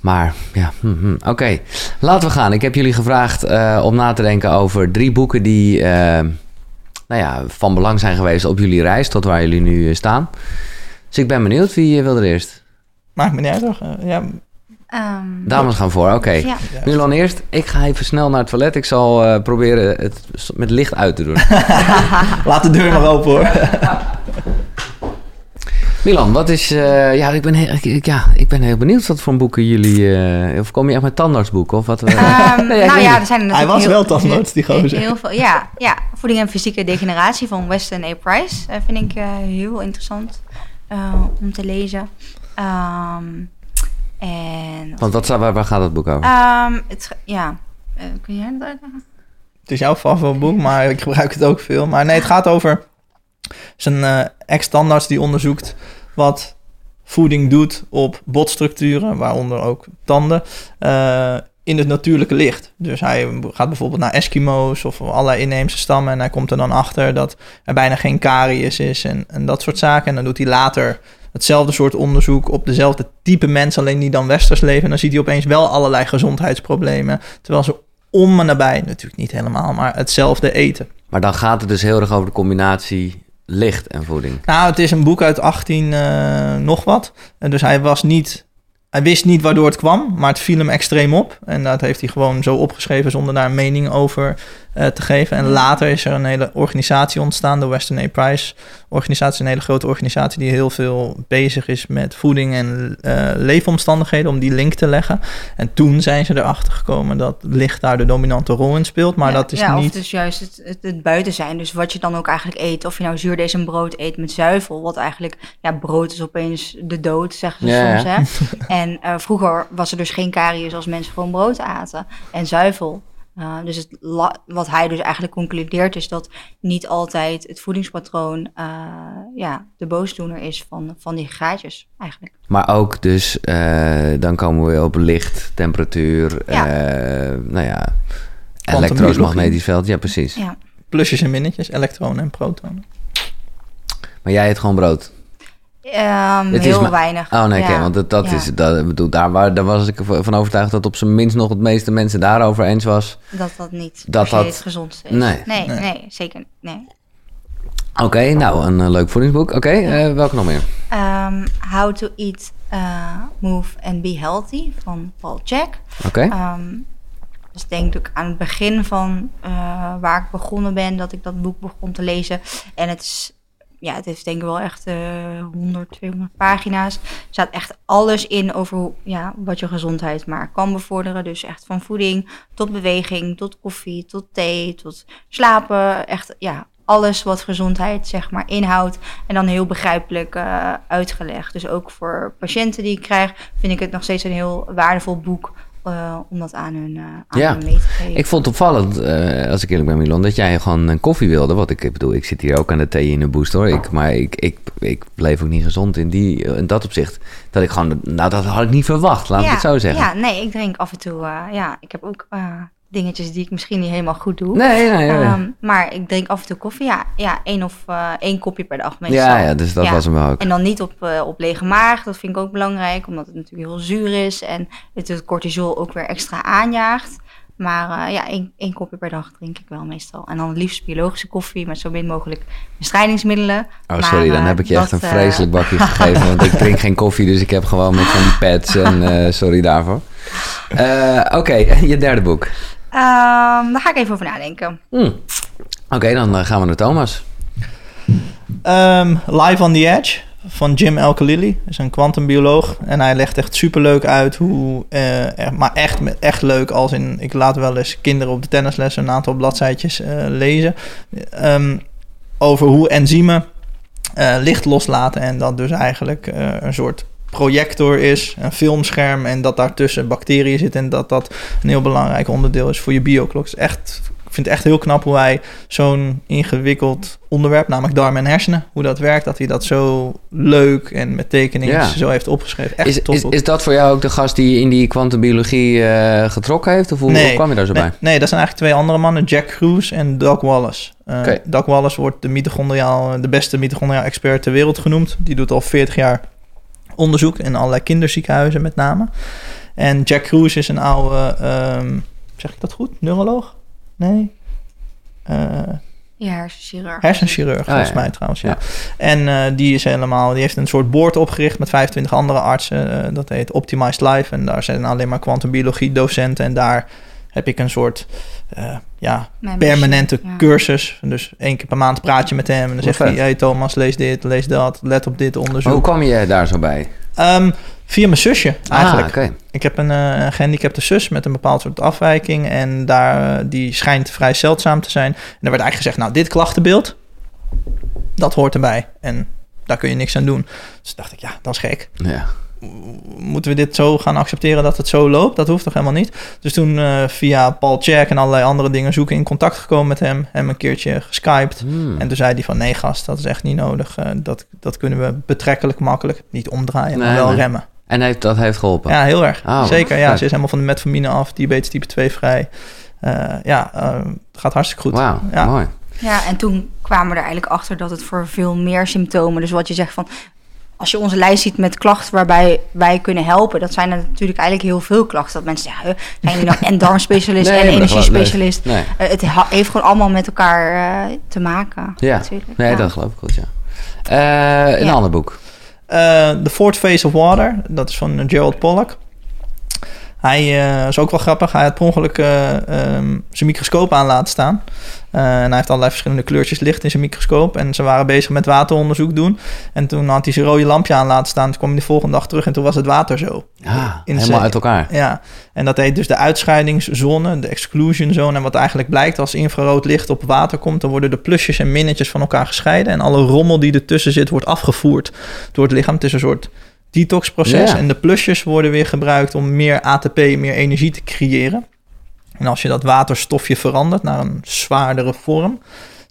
maar ja, hm, hm. oké. Laten we gaan. Ik heb jullie gevraagd eh, om na te denken over drie boeken die nou ja, van belang zijn geweest op jullie reis tot waar jullie nu eh, staan. Dus ik ben benieuwd. Wie eh, wil er eerst? Maakt me niet uit hoor. Eh, ja, Ehm, Dames gaan voor, oké. Ja. Milan eerst. Ik ga even snel naar het toilet. Ik zal eh, proberen het met licht uit te doen. (laughs) laat de deur maar open hoor. (laughs) Milan, wat is... eh, ja, ik ben heel, ik, ja, ik ben heel benieuwd wat voor boeken jullie... eh, of kom je echt met tandartsboeken? Of wat? eh? (laughs) Ehm, Nee, nou ja, er zijn er Hij was heel, wel tandarts, die gozer. Heel veel, ja, ja, voeding en fysieke degeneratie van Weston A. Price eh, vind ik eh, heel interessant om te lezen. Ehm, en Want wat, waar, waar gaat het boek over? Ehm, het, ja, Eh, kun jij dat uitleggen? Het is jouw favoriet boek, maar ik gebruik het ook veel. Maar nee, het gaat over zijn eh ex-standaards die onderzoekt wat voeding doet op botstructuren, waaronder ook tanden, eh, in het natuurlijke licht. Dus hij gaat bijvoorbeeld naar Eskimo's of allerlei inheemse stammen en hij komt er dan achter dat er bijna geen karies is en, en dat soort zaken. En dan doet hij later hetzelfde soort onderzoek op dezelfde type mensen, alleen die dan westers leven. En dan ziet hij opeens wel allerlei gezondheidsproblemen, terwijl ze om en nabij, natuurlijk niet helemaal, maar hetzelfde eten. Maar dan gaat het dus heel erg over de combinatie licht en voeding. Nou, het is een boek uit 18 eh, nog wat. En dus hij was niet... Hij wist niet waardoor het kwam, maar het viel hem extreem op. En dat heeft hij gewoon zo opgeschreven zonder daar een mening over eh, te geven. En later is er een hele organisatie ontstaan, de Western A. Price organisatie. Een hele grote organisatie die heel veel bezig is met voeding en eh, leefomstandigheden, om die link te leggen. En toen zijn ze erachter gekomen dat licht daar de dominante rol in speelt. Maar ja, dat is ja, niet... Of dus juist het, het, het buiten zijn. Dus wat je dan ook eigenlijk eet. Of je nou zuurdees brood eet met zuivel. Wat eigenlijk, ja, brood is opeens de dood, zeggen ze Ja, soms. ja. Hè? (laughs) En eh, vroeger was er dus geen karies als mensen gewoon brood aten. En zuivel. Uh, dus het wat hij dus eigenlijk concludeert is dat niet altijd het voedingspatroon uh, ja, de boosdoener is van, van die gaatjes eigenlijk. Maar ook dus, uh, dan komen we op licht, temperatuur, Ja. uh, nou ja, elektromagnetisch veld. Ja, precies. Ja. Plusjes en minnetjes, elektronen en protonen. Maar jij eet gewoon brood? Um, Het is heel maar- weinig. Oh nee, ja. want dat, dat Ja. is, dat, bedoel, daar, waar, daar was ik van overtuigd dat op zijn minst nog het meeste mensen daarover eens was. Dat dat niet Dat dat- het gezondste is. Nee. Nee, Nee. nee, zeker nee. Oké, nou, een eh, leuk voedingsboek. Oké, eh, welke nog meer? Um, How to Eat, uh, Move and Be Healthy van Paul Jack. Oké, Um, dus denk ik aan het begin van uh, waar ik begonnen ben, dat ik dat boek begon te lezen. En het is, ja, het heeft denk ik wel echt uh, 100, 200 pagina's. Er staat echt alles in over ja, wat je gezondheid maar kan bevorderen. Dus echt van voeding tot beweging, tot koffie, tot thee, tot slapen. Echt, ja, alles wat gezondheid zeg maar inhoudt. En dan heel begrijpelijk uh, uitgelegd. Dus ook voor patiënten die ik krijg, vind ik het nog steeds een heel waardevol boek. Uh, om dat aan hun, uh, aan Ja. hun mee te geven. ik vond het opvallend, eh, als ik eerlijk ben Milan, dat jij gewoon een koffie wilde. Wat ik bedoel, ik zit hier ook aan de thee in de boost hoor. Ik, maar ik, ik, ik bleef ook niet gezond in, die, in dat opzicht. Dat ik gewoon, nou dat had ik niet verwacht, laat ik het zo zeggen. Ja, nee, ik drink af en toe. Ja, ik heb ook dingetjes die ik misschien niet helemaal goed doe. Nee, nee, nee. Ehm, maar ik drink af en toe koffie. Ja, ja één of eh, één kopje per dag meestal. ja, ja, dus dat Ja. was hem ook. En dan niet op, eh, op lege maag. Dat vind ik ook belangrijk, omdat het natuurlijk heel zuur is. En het het cortisol ook weer extra aanjaagt. Maar eh, ja, één, één kopje per dag drink ik wel meestal. En dan het liefst biologische koffie met zo min mogelijk bestrijdingsmiddelen. Oh, Maar, sorry, dan heb ik je echt een vreselijk bakje (laughs) gegeven. Want ik drink geen koffie, dus ik heb gewoon met van die pads. En sorry daarvoor. Oké, je derde boek. Ehm, daar ga ik even over nadenken. Hm. Oké, dan eh, gaan we naar Thomas. Ehm, Live on the Edge van Jim Alkalili. is een kwantumbioloog. En hij legt echt superleuk uit hoe... eh, er- maar echt, echt leuk als in... Ik laat wel eens kinderen op de tennisles een aantal bladzijtjes eh, lezen. Ehm, over hoe enzymen eh, licht loslaten. En dat dus eigenlijk eh, een soort projector is, een filmscherm en dat daartussen bacteriën zitten en dat dat een heel belangrijk onderdeel is voor je bioklok. Is echt, ik vind het echt heel knap hoe hij zo'n ingewikkeld onderwerp, namelijk darmen en hersenen, hoe dat werkt, dat hij dat zo leuk en met tekeningen Ja. zo heeft opgeschreven. Echt Is, is, is dat voor jou ook de gast die in die kwantumbiologie eh, getrokken heeft? Of hoe, kwam je daar zo nee, bij? Nee, dat zijn eigenlijk twee andere mannen, Jack Cruz en Doug Wallace. Eh. Doug Wallace wordt de, mitochondriaal, de beste mitochondriaal expert ter wereld genoemd. Die doet al 40 jaar onderzoek in allerlei kinderziekenhuizen met name. En Jack Cruz is een oude, ehm, zeg ik dat goed, neuroloog? Nee? Eh, Ja, hersenchirurg. hersenchirurg, volgens ja. mij trouwens. Ja. Ja. En eh, die is helemaal, die heeft een soort board opgericht met 25 andere artsen. eh, dat heet Optimized Life. En daar zijn alleen maar kwantumbiologie docenten. En daar heb ik een soort eh, ja, Mijn permanente ja. cursus. Dus één keer per maand praat je met hem. En dan zegt hij. Hey Thomas, lees dit, lees dat. Let op dit Maar onderzoek. hoe kwam je daar zo bij? Ehm, via mijn zusje eigenlijk. Ah, oké. Ik heb een eh, gehandicapte zus met een bepaald soort afwijking. En daar, eh, die schijnt vrij zeldzaam te zijn. En er werd eigenlijk gezegd, nou, dit klachtenbeeld, dat hoort erbij. En daar kun je niks aan doen. Dus dacht ik, ja, dat is gek. Ja. Moeten we dit zo gaan accepteren dat het zo loopt? Dat hoeft toch helemaal niet? Dus toen eh, via Paul Check en allerlei andere dingen zoeken in contact gekomen met hem. Hem een keertje geskyped. Hmm. En toen zei hij van, nee gast, dat is echt niet nodig. Eh, dat, dat kunnen we betrekkelijk makkelijk, niet omdraaien, maar Nee, wel nee. remmen. En heeft, dat heeft geholpen? Ja, heel erg. Oh, Zeker, ja. Ze is helemaal van de metformine af, diabetes type 2 vrij. Eh, ja, het gaat hartstikke goed. Wauw, ja. mooi. Ja, en toen kwamen we er eigenlijk achter dat het voor veel meer symptomen... Dus wat je zegt van... Als je onze lijst ziet met klachten waarbij wij kunnen helpen... dat zijn er natuurlijk eigenlijk heel veel klachten. Dat mensen zeggen, zijn jullie nou (laughs) en darmspecialist Nee, en energiespecialist? Nee, Eh, het heeft gewoon allemaal met elkaar eh, te maken. Ja. natuurlijk. nee Ja. dat geloof ik goed, ja. Eh, een Ja. ander boek. Eh, The Fourth Phase of Water, dat is van Gerald Pollack. Hij eh, is ook wel grappig. Hij had per ongeluk eh, ehm, zijn microscoop aan laten staan. Eh, en hij heeft allerlei verschillende kleurtjes licht in zijn microscoop. En ze waren bezig met wateronderzoek doen. En toen had hij zijn rode lampje aan laten staan. Toen kwam hij de volgende dag terug en toen was het water zo. Ja, In helemaal zee. uit elkaar. Ja, en dat heet dus de uitscheidingszone, de exclusion zone. En wat eigenlijk blijkt, als infrarood licht op water komt, dan worden de plusjes en minnetjes van elkaar gescheiden. En alle rommel die ertussen zit, wordt afgevoerd door het lichaam. Het is een soort detoxproces. Ja. En de plusjes worden weer gebruikt om meer ATP, meer energie te creëren. En als je dat waterstofje verandert naar een zwaardere vorm,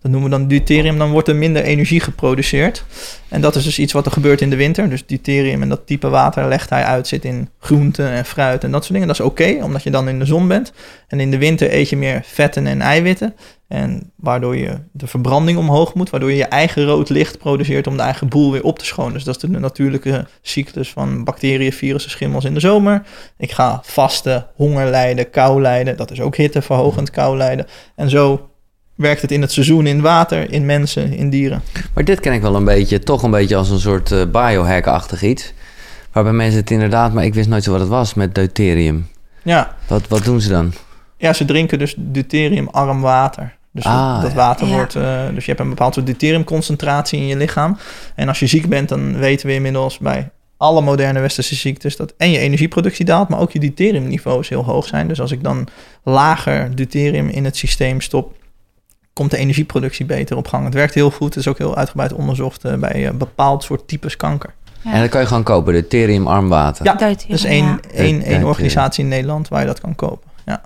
dat noemen we dan deuterium, dan wordt er minder energie geproduceerd. En dat is dus iets wat er gebeurt in de winter. Dus deuterium en dat type water legt hij uit, zit in groenten en fruit en dat soort dingen. Dat is oké, omdat je dan in de zon bent. En in de winter eet je meer vetten en eiwitten. En waardoor je de verbranding omhoog moet, waardoor je je eigen rood licht produceert om de eigen boel weer op te schonen. Dus dat is de natuurlijke cyclus van bacteriën, virussen, schimmels in de zomer. Ik ga vasten, honger lijden, kou lijden. Dat is ook hitteverhogend kou lijden. En zo werkt het in het seizoen in water, in mensen, in dieren. Maar dit ken ik wel een beetje, toch een beetje als een soort eh, biohack-achtig iets. Waarbij mensen het inderdaad, maar ik wist nooit zo wat het was met deuterium. Ja, Wat, wat doen ze dan? ja ze drinken dus deuteriumarm water. Dus Ah, dat, water Ja. wordt... eh, dus je hebt een bepaald soort deuteriumconcentratie in je lichaam. En als je ziek bent, dan weten we inmiddels bij alle moderne westerse ziektes... dat en je energieproductie daalt, maar ook je deuteriumniveaus heel hoog zijn. Dus als ik dan lager deuterium in het systeem stop... komt de energieproductie beter op gang. Het werkt heel goed. Het is ook heel uitgebreid onderzocht eh, bij een bepaald soort types kanker. Ja. En dat kan je gewoon kopen, deuterium-arm water. Ja, Deuterium, Er is één, ja. één, één Deuterium. organisatie in Nederland waar je dat kan kopen. Ja.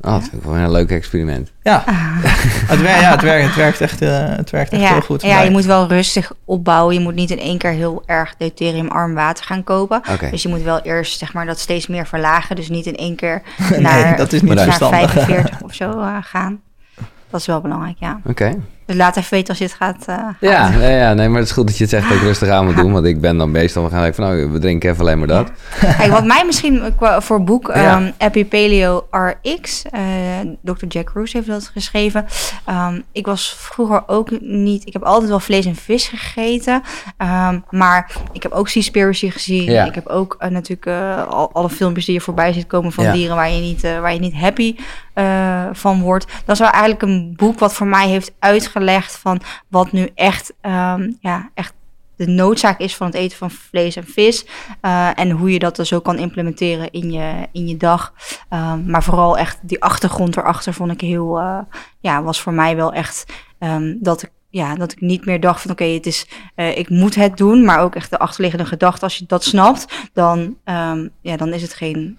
Oh, dat vind ik wel een leuk experiment. Ja, (laughs) het, werkt, ja het, werkt, het werkt echt, eh, het werkt echt ja, heel goed. ja, je moet wel rustig opbouwen. Je moet niet in één keer heel erg deuteriumarm water gaan kopen. Oké. Dus je moet wel eerst zeg maar, dat steeds meer verlagen. Dus niet in één keer (laughs) Nee, naar, dat is niet Maar daar- naar verstandig. 45 of zo eh, gaan. Is wel belangrijk, ja. Oké. Dus laat even weten als je het gaat. eh, Ja, ja, ja, nee, maar het is goed dat je het zegt dat ik (laughs) rustig aan moet doen. Want ik ben dan meestal we gaan van, nou, we drinken even alleen maar dat. Kijk, wat mij misschien voor boek (laughs) Ja. Epipaleo RX, Dr. Jack Roos heeft dat geschreven. Ehm, ik was vroeger ook niet, ik heb altijd wel vlees en vis gegeten, Ehm, maar ik heb ook Seaspiracy gezien. Ja. Ik heb ook eh, natuurlijk eh, al, alle filmpjes die je voorbij ziet komen van Ja. dieren waar je niet, waar je niet happy van wordt. Dat is wel eigenlijk een boek wat voor mij heeft van wat nu echt, ehm, ja, echt de noodzaak is van het eten van vlees en vis. eh, en hoe je dat dus ook kan implementeren in je, in je dag. Ehm, maar vooral echt die achtergrond erachter vond ik heel, eh, ja, was voor mij wel echt ehm, dat ik. Ja, dat ik niet meer dacht van oké, het is, eh, ik moet het doen, maar ook echt de achterliggende gedachte. Als je dat snapt, dan, ja, dan is het geen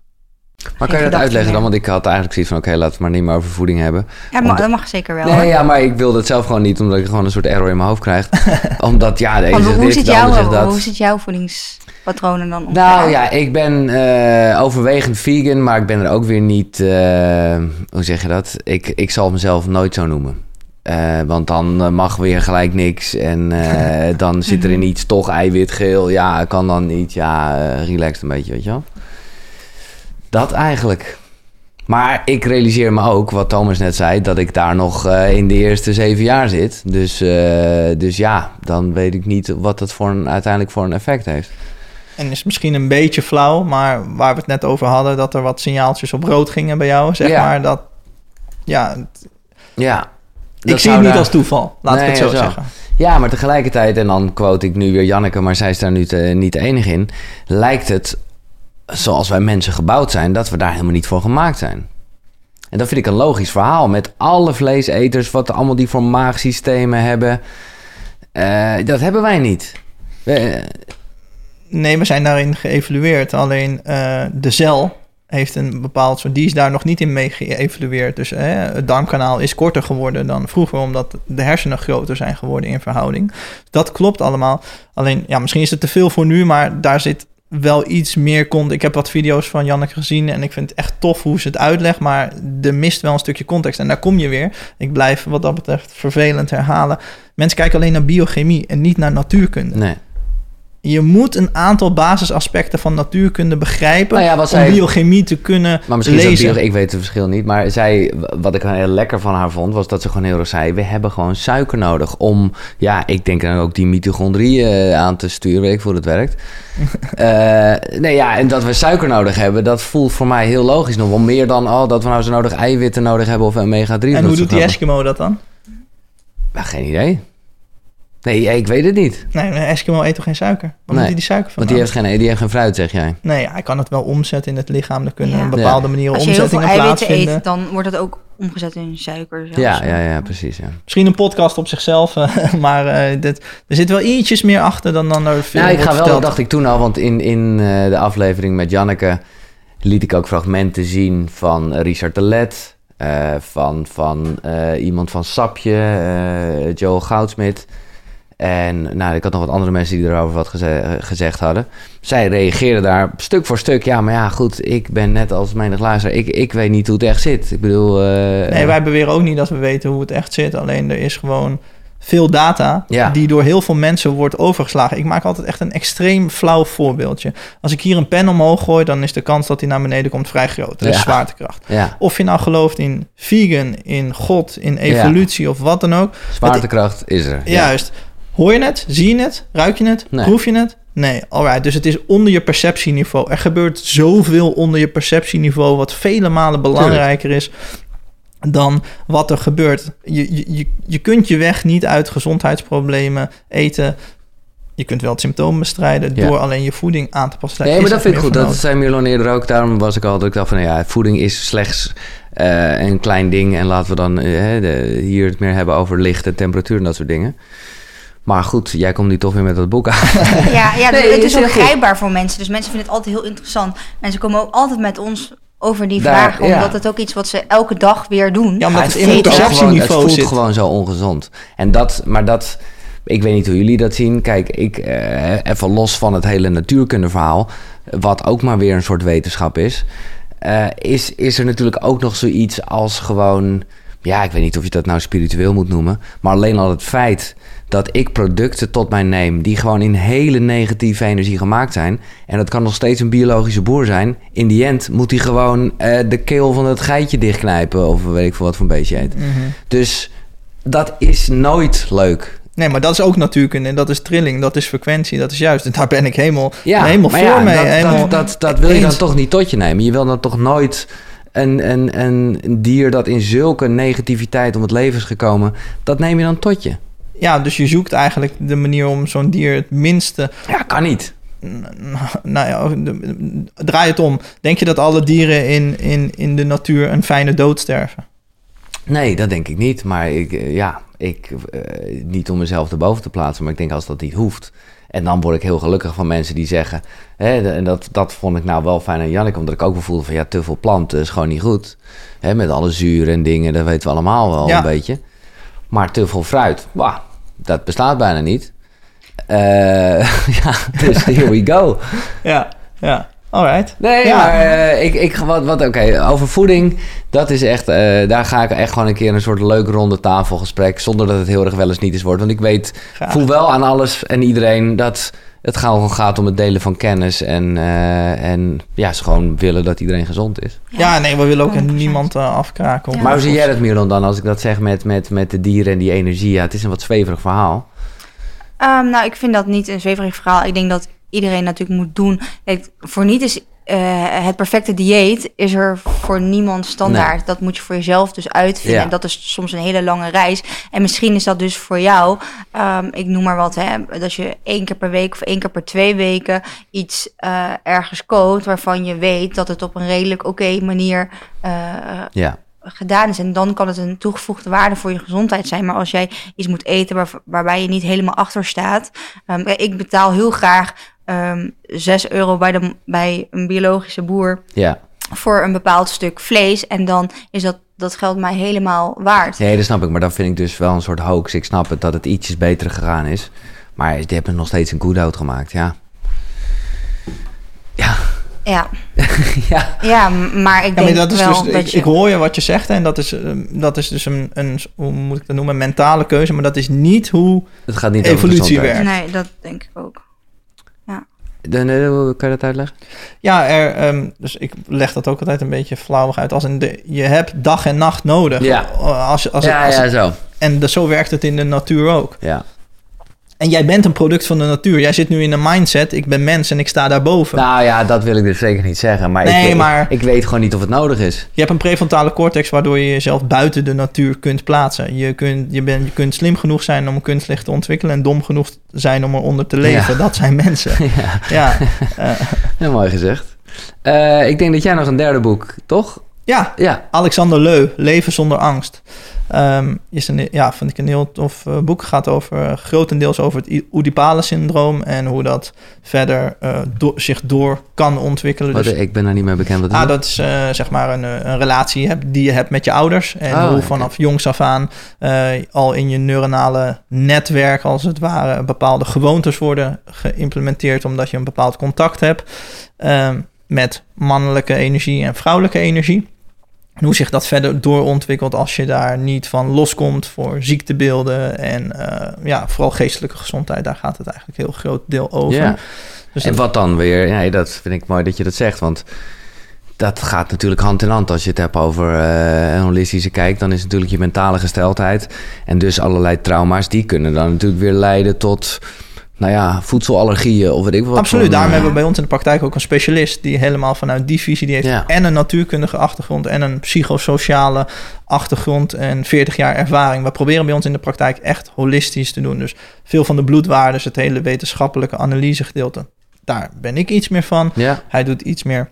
Maar kan je dat uitleggen dan? Want ik had eigenlijk zoiets van, oké, laten we het maar niet meer over voeding hebben. Ja, maar Omdat- dat mag zeker wel. Nee, hoor. ja, maar ik wilde het zelf gewoon niet, omdat ik gewoon een soort error in mijn hoofd krijg. (laughs) omdat, ja, de ene Want zegt hoe, dit, zit de jouw, zegt dat. hoe zit jouw voedingspatronen dan? ongeveer Nou ja, ik ben eh, overwegend vegan, maar ik ben er ook weer niet, eh, hoe zeg je dat? Ik, ik zal mezelf nooit zo noemen. Eh, want dan mag weer gelijk niks en (laughs) dan zit er in iets toch eiwit, geel. Ja, kan dan niet. Ja, relaxed een beetje, weet je wel. Dat eigenlijk. Maar ik realiseer me ook, wat Thomas net zei, dat ik daar nog eh, in de eerste zeven jaar zit. Dus, eh, dus ja, dan weet ik niet wat het voor een, uiteindelijk voor een effect heeft. En is misschien een beetje flauw, maar waar we het net over hadden, dat er wat signaaltjes op rood gingen bij jou, zeg Ja. maar. Dat, ja, Ja. ik Dat zie het niet daar- als toeval, laat Nee, ik het zo, zo. zeggen. Ja, maar tegelijkertijd, en dan quote ik nu weer Janneke, maar zij is daar nu te- niet de enige in, lijkt het zoals wij mensen gebouwd zijn, dat we daar helemaal niet voor gemaakt zijn. En dat vind ik een logisch verhaal. Met alle vleeseters, wat allemaal die voor maagsystemen hebben, eh, dat hebben wij niet. We- Nee, we zijn daarin geëvalueerd. Alleen eh, de cel heeft een bepaald soort... Die is daar nog niet in mee geëvalueerd. Dus eh, het darmkanaal is korter geworden dan vroeger... omdat de hersenen groter zijn geworden in verhouding. Dat klopt allemaal. Alleen, ja, misschien is het te veel voor nu... maar daar zit wel iets meer context. Ik heb wat video's van Janneke gezien... en ik vind het echt tof hoe ze het uitlegt... maar er mist wel een stukje context. En daar kom je weer. Ik blijf wat dat betreft vervelend herhalen. Mensen kijken alleen naar biochemie... en niet naar natuurkunde. nee. Je moet een aantal basisaspecten van natuurkunde begrijpen Nou ja, om zij- biochemie te kunnen Maar misschien is lezen. bio, ik weet het verschil niet. Maar zij, wat ik heel lekker van haar vond, was dat ze gewoon heel erg zei: we hebben gewoon suiker nodig om, ja, ik denk dan ook die mitochondriën eh, aan te sturen, weet ik hoe dat werkt. (laughs) Eh, nee, ja, en dat we suiker nodig hebben, dat voelt voor mij heel logisch nog wel meer dan oh, dat we nou zo nodig eiwitten nodig hebben of omega 3. en hoe doet die Eskimo dat dan? Geen idee. Nee, ik weet het niet. Nee, een Eskimo eet toch geen suiker? Waar Nee, moet hij die suiker van Want die heeft, geen, die heeft geen fruit, zeg jij. Nee, hij kan het wel omzetten in het lichaam. Er kunnen Ja. op bepaalde manieren Als je heel veel omzettingen eiwitten plaatsvinden. eet, dan wordt dat ook omgezet in suiker. zelfs. Ja, ja, ja, precies. Ja. Misschien een podcast op zichzelf, eh, (laughs) maar eh, dit, er zit wel ietsjes meer achter dan dan er veel Nou, ik ga wel, verteld. dacht ik toen al, want in, in eh, de aflevering met Janneke liet ik ook fragmenten zien van Richard de Let, eh, van, van eh, iemand van Sapje, eh Joel Goudsmit. En nou, ik had nog wat andere mensen die erover wat geze- gezegd hadden. Zij reageerden daar stuk voor stuk. Ja, maar ja, goed, ik ben net als menig luisteraar. Ik, ik weet niet hoe het echt zit. Ik bedoel... eh, Nee, wij beweren ook niet dat we weten hoe het echt zit. Alleen er is gewoon veel data Ja. die door heel veel mensen wordt overgeslagen. Ik maak altijd echt een extreem flauw voorbeeldje. Als ik hier een pen omhoog gooi, dan is de kans dat hij naar beneden komt vrij groot. Dat is zwaartekracht. Ja, Of je nou gelooft in vegan, in God, in evolutie of wat dan ook. zwaartekracht is er. Ja. Juist. Hoor je het? Zie je het? Ruik je het? Nee. Proef je het? Nee, alright. Dus het is onder je perceptieniveau. Er gebeurt zoveel onder je perceptieniveau, wat vele malen belangrijker is dan wat er gebeurt. Je, je, je, je kunt je weg niet uit gezondheidsproblemen eten. Je kunt wel het symptoom bestrijden Ja. door alleen je voeding aan te passen. Nee, maar dat vind ik goed. Dat zei Mirlon eerder ook. Daarom was ik al dat ik dacht van... nou Ja, voeding is slechts eh, een klein ding. En laten we dan eh, de, hier het meer hebben over licht en temperatuur en dat soort dingen. Maar goed, jij komt nu toch weer met dat boek aan. (laughs) Ja, ja Nee, het is is ook heel goed. grijpbaar voor mensen. Dus mensen vinden het altijd heel interessant. Mensen komen ook altijd met ons over die Daar, vragen. ja. Omdat het ook iets wat ze elke dag weer doen. Ja, omdat het het in het gewoon- perceptieniveau Het voelt zit. gewoon zo ongezond. En dat, maar dat, ik weet niet hoe jullie dat zien. Kijk, ik, eh, even los van het hele natuurkundeverhaal, wat ook maar weer een soort wetenschap is, eh, is, is er natuurlijk ook nog zoiets als gewoon, ja, ik weet niet of je dat nou spiritueel moet noemen, maar alleen al het feit dat ik producten tot mij neem die gewoon in hele negatieve energie gemaakt zijn. En dat kan nog steeds een biologische boer zijn. In die end moet hij gewoon eh, de keel van het geitje dichtknijpen. Of weet ik veel wat voor een beestje heet. Mhm. Dus dat is nooit leuk. Nee, maar dat is ook natuurkunde. En dat is trilling, dat is frequentie, dat is juist. En daar ben ik helemaal, Ja, helemaal voor ja, mee. Dat, helemaal dat, dat, dat wil je dan toch niet tot je nemen. Je wil dan toch nooit een, een, een dier dat in zulke negativiteit om het leven is gekomen... dat neem je dan tot je. Ja, dus je zoekt eigenlijk de manier om zo'n dier het minste... Ja, kan niet. Nou ja, draai het om. Denk je dat alle dieren in, in, in de natuur een fijne dood sterven? Nee, dat denk ik niet. Maar ik, eh, ja, ik, eh, niet om mezelf erboven te plaatsen, maar ik denk als dat niet hoeft. En dan word ik heel gelukkig van mensen die zeggen... Hè, en dat, dat vond ik nou wel fijn aan Janneke, omdat ik ook wel voelde van... ja, te veel planten is gewoon niet goed. Hè, met alle zuur en dingen, dat weten we allemaal wel Ja. een beetje. Maar te veel fruit, wauw, dat bestaat bijna niet. Eh, (laughs) ja, dus here we go. (laughs) Ja, ja. Alright. Nee, Ja. maar eh, ik, ik, wat, wat oké, over voeding, dat is echt, eh, daar ga ik echt gewoon een keer een soort leuk ronde tafelgesprek, zonder dat het heel erg wel eens niet is wordt. Want ik weet, Graag. voel wel aan alles en iedereen dat het gewoon gaat om het delen van kennis en, eh, en ja, ze gewoon willen dat iedereen gezond is. Ja, nee, we willen ook 100%. niemand eh, afkraken. Ja. maar hoe zie jij dat Miron dan, als ik dat zeg met, met, met de dieren en die energie? Ja, het is een wat zweverig verhaal. Ehm, nou, ik vind dat niet een zweverig verhaal. Ik denk dat iedereen natuurlijk moet doen. Kijk, voor niet is eh, het perfecte dieet is er voor niemand standaard. Dat moet je voor jezelf dus uitvinden. Ja. En dat is soms een hele lange reis. En misschien is dat dus voor jou, ehm, ik noem maar wat, hè, dat je één keer per week of één keer per twee weken iets eh, ergens koopt waarvan je weet dat het op een redelijk oké manier eh, Ja, gedaan is. En dan kan het een toegevoegde waarde voor je gezondheid zijn. Maar als jij iets moet eten waar, waarbij je niet helemaal achter staat. ehm, ik betaal heel graag ehm 6 euro bij, de, bij een biologische boer ja. voor een bepaald stuk vlees. En dan is dat, dat geld mij helemaal waard. Nee, dat snap ik, maar dan vind ik dus wel een soort hoax. Ik snap het dat het ietsjes beter gegaan is, maar die hebben nog steeds een good-out gemaakt, ja. Ja, Ja, (laughs) ja. ja maar ik Ja, denk maar dat is wel dus, dat ik, je... ik hoor je wat je zegt en dat is, eh, dat is dus een, een, hoe moet ik dat noemen, een mentale keuze, maar dat is niet hoe Het gaat niet Evolutie werkt. Nee, dat denk ik ook. Hoe kan je dat uitleggen? Ja, er, ehm, dus ik leg dat ook altijd een beetje flauwig uit. Als in de, je hebt dag en nacht nodig. Ja. Als, als, ja, als, ja, zo. En de, zo werkt het in de natuur ook. Ja. En jij bent een product van de natuur. Jij zit nu in een mindset. Ik ben mens en ik sta daarboven. Nou ja, dat wil ik dus zeker niet zeggen, maar, Nee, ik, maar- Ik, ik weet gewoon niet of het nodig is. Je hebt een prefrontale cortex waardoor je jezelf buiten de natuur kunt plaatsen. Je kunt, je bent, je kunt slim genoeg zijn om een kunstlicht te ontwikkelen en dom genoeg zijn om eronder te leven. Ja. Dat zijn mensen. (laughs) ja, (laughs) Ja, mooi gezegd. Eh, ik denk dat jij nog een derde boek, toch? Ja Ja. Alexander Leu, Leven zonder angst. Ehm, is een, ja, vind ik een heel tof eh, boek. gaat over, eh, grotendeels over het I- Oedipale-syndroom en hoe dat verder eh, do- zich door kan ontwikkelen. Wat, Dus, ik ben daar niet mee bekend. Wat is ah, dat? is zeg maar een, een relatie die je hebt met je ouders. En Oh, hoe vanaf jongs af aan al in je neuronale netwerk, als het ware, bepaalde gewoontes worden geïmplementeerd omdat je een bepaald contact hebt ehm, met mannelijke energie en vrouwelijke energie. En hoe zich dat verder doorontwikkelt als je daar niet van loskomt voor ziektebeelden en eh, ja, vooral geestelijke gezondheid, daar gaat het eigenlijk een heel groot deel over. Ja. Dus en wat dan weer? Ja, dat vind ik mooi dat je dat zegt, want dat gaat natuurlijk hand in hand. Als je het hebt over eh, een holistische kijk, dan is natuurlijk je mentale gesteldheid en dus allerlei trauma's, die kunnen dan natuurlijk weer leiden tot, nou ja, voedselallergieën of weet ik wat. Absoluut, voor, daarom eh, hebben we bij ons in de praktijk ook een specialist die helemaal vanuit die visie, die heeft Ja. en een natuurkundige achtergrond en een psychosociale achtergrond en 40 jaar ervaring. We proberen bij ons in de praktijk echt holistisch te doen. Dus veel van de bloedwaardes, het hele wetenschappelijke analysegedeelte, daar ben ik iets meer van. Ja, Hij doet iets meer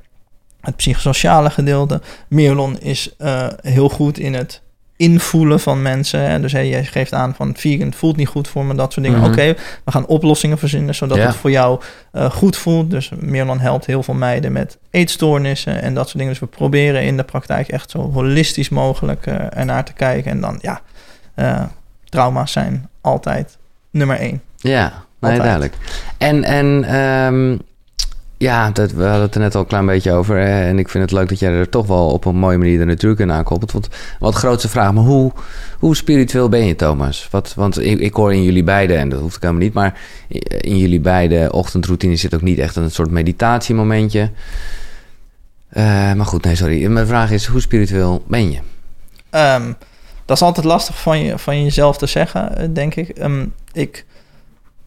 het psychosociale gedeelte. Mirlon is eh, heel goed in het invoelen van mensen. Hè. Dus hey, jij geeft aan van vegan voelt niet goed voor me, dat soort dingen. Mhm. Oké, we gaan oplossingen verzinnen zodat het voor jou eh, goed voelt. Dus Mirlon helpt heel veel meiden met eetstoornissen en dat soort dingen. Dus we proberen in de praktijk echt zo holistisch mogelijk eh, ernaar te kijken. En dan ja, eh, trauma's zijn altijd nummer één. ja, nee, Altijd. duidelijk. En, en ehm, ja, dat, we hadden het er net al een klein beetje over. En ik vind het leuk dat jij er toch wel op een mooie manier de natuurkunde aankoppelt. Want wat grootste vraag, maar hoe, hoe spiritueel ben je, Thomas? Wat, want ik, ik hoor in jullie beiden, en dat hoeft ik helemaal niet, maar in jullie beide ochtendroutine zit ook niet echt een soort meditatiemomentje. Eh, maar goed, nee, sorry. Mijn vraag is, hoe spiritueel ben je? Ehm, dat is altijd lastig van, je, van jezelf te zeggen, eh, denk ik. Ehm, ik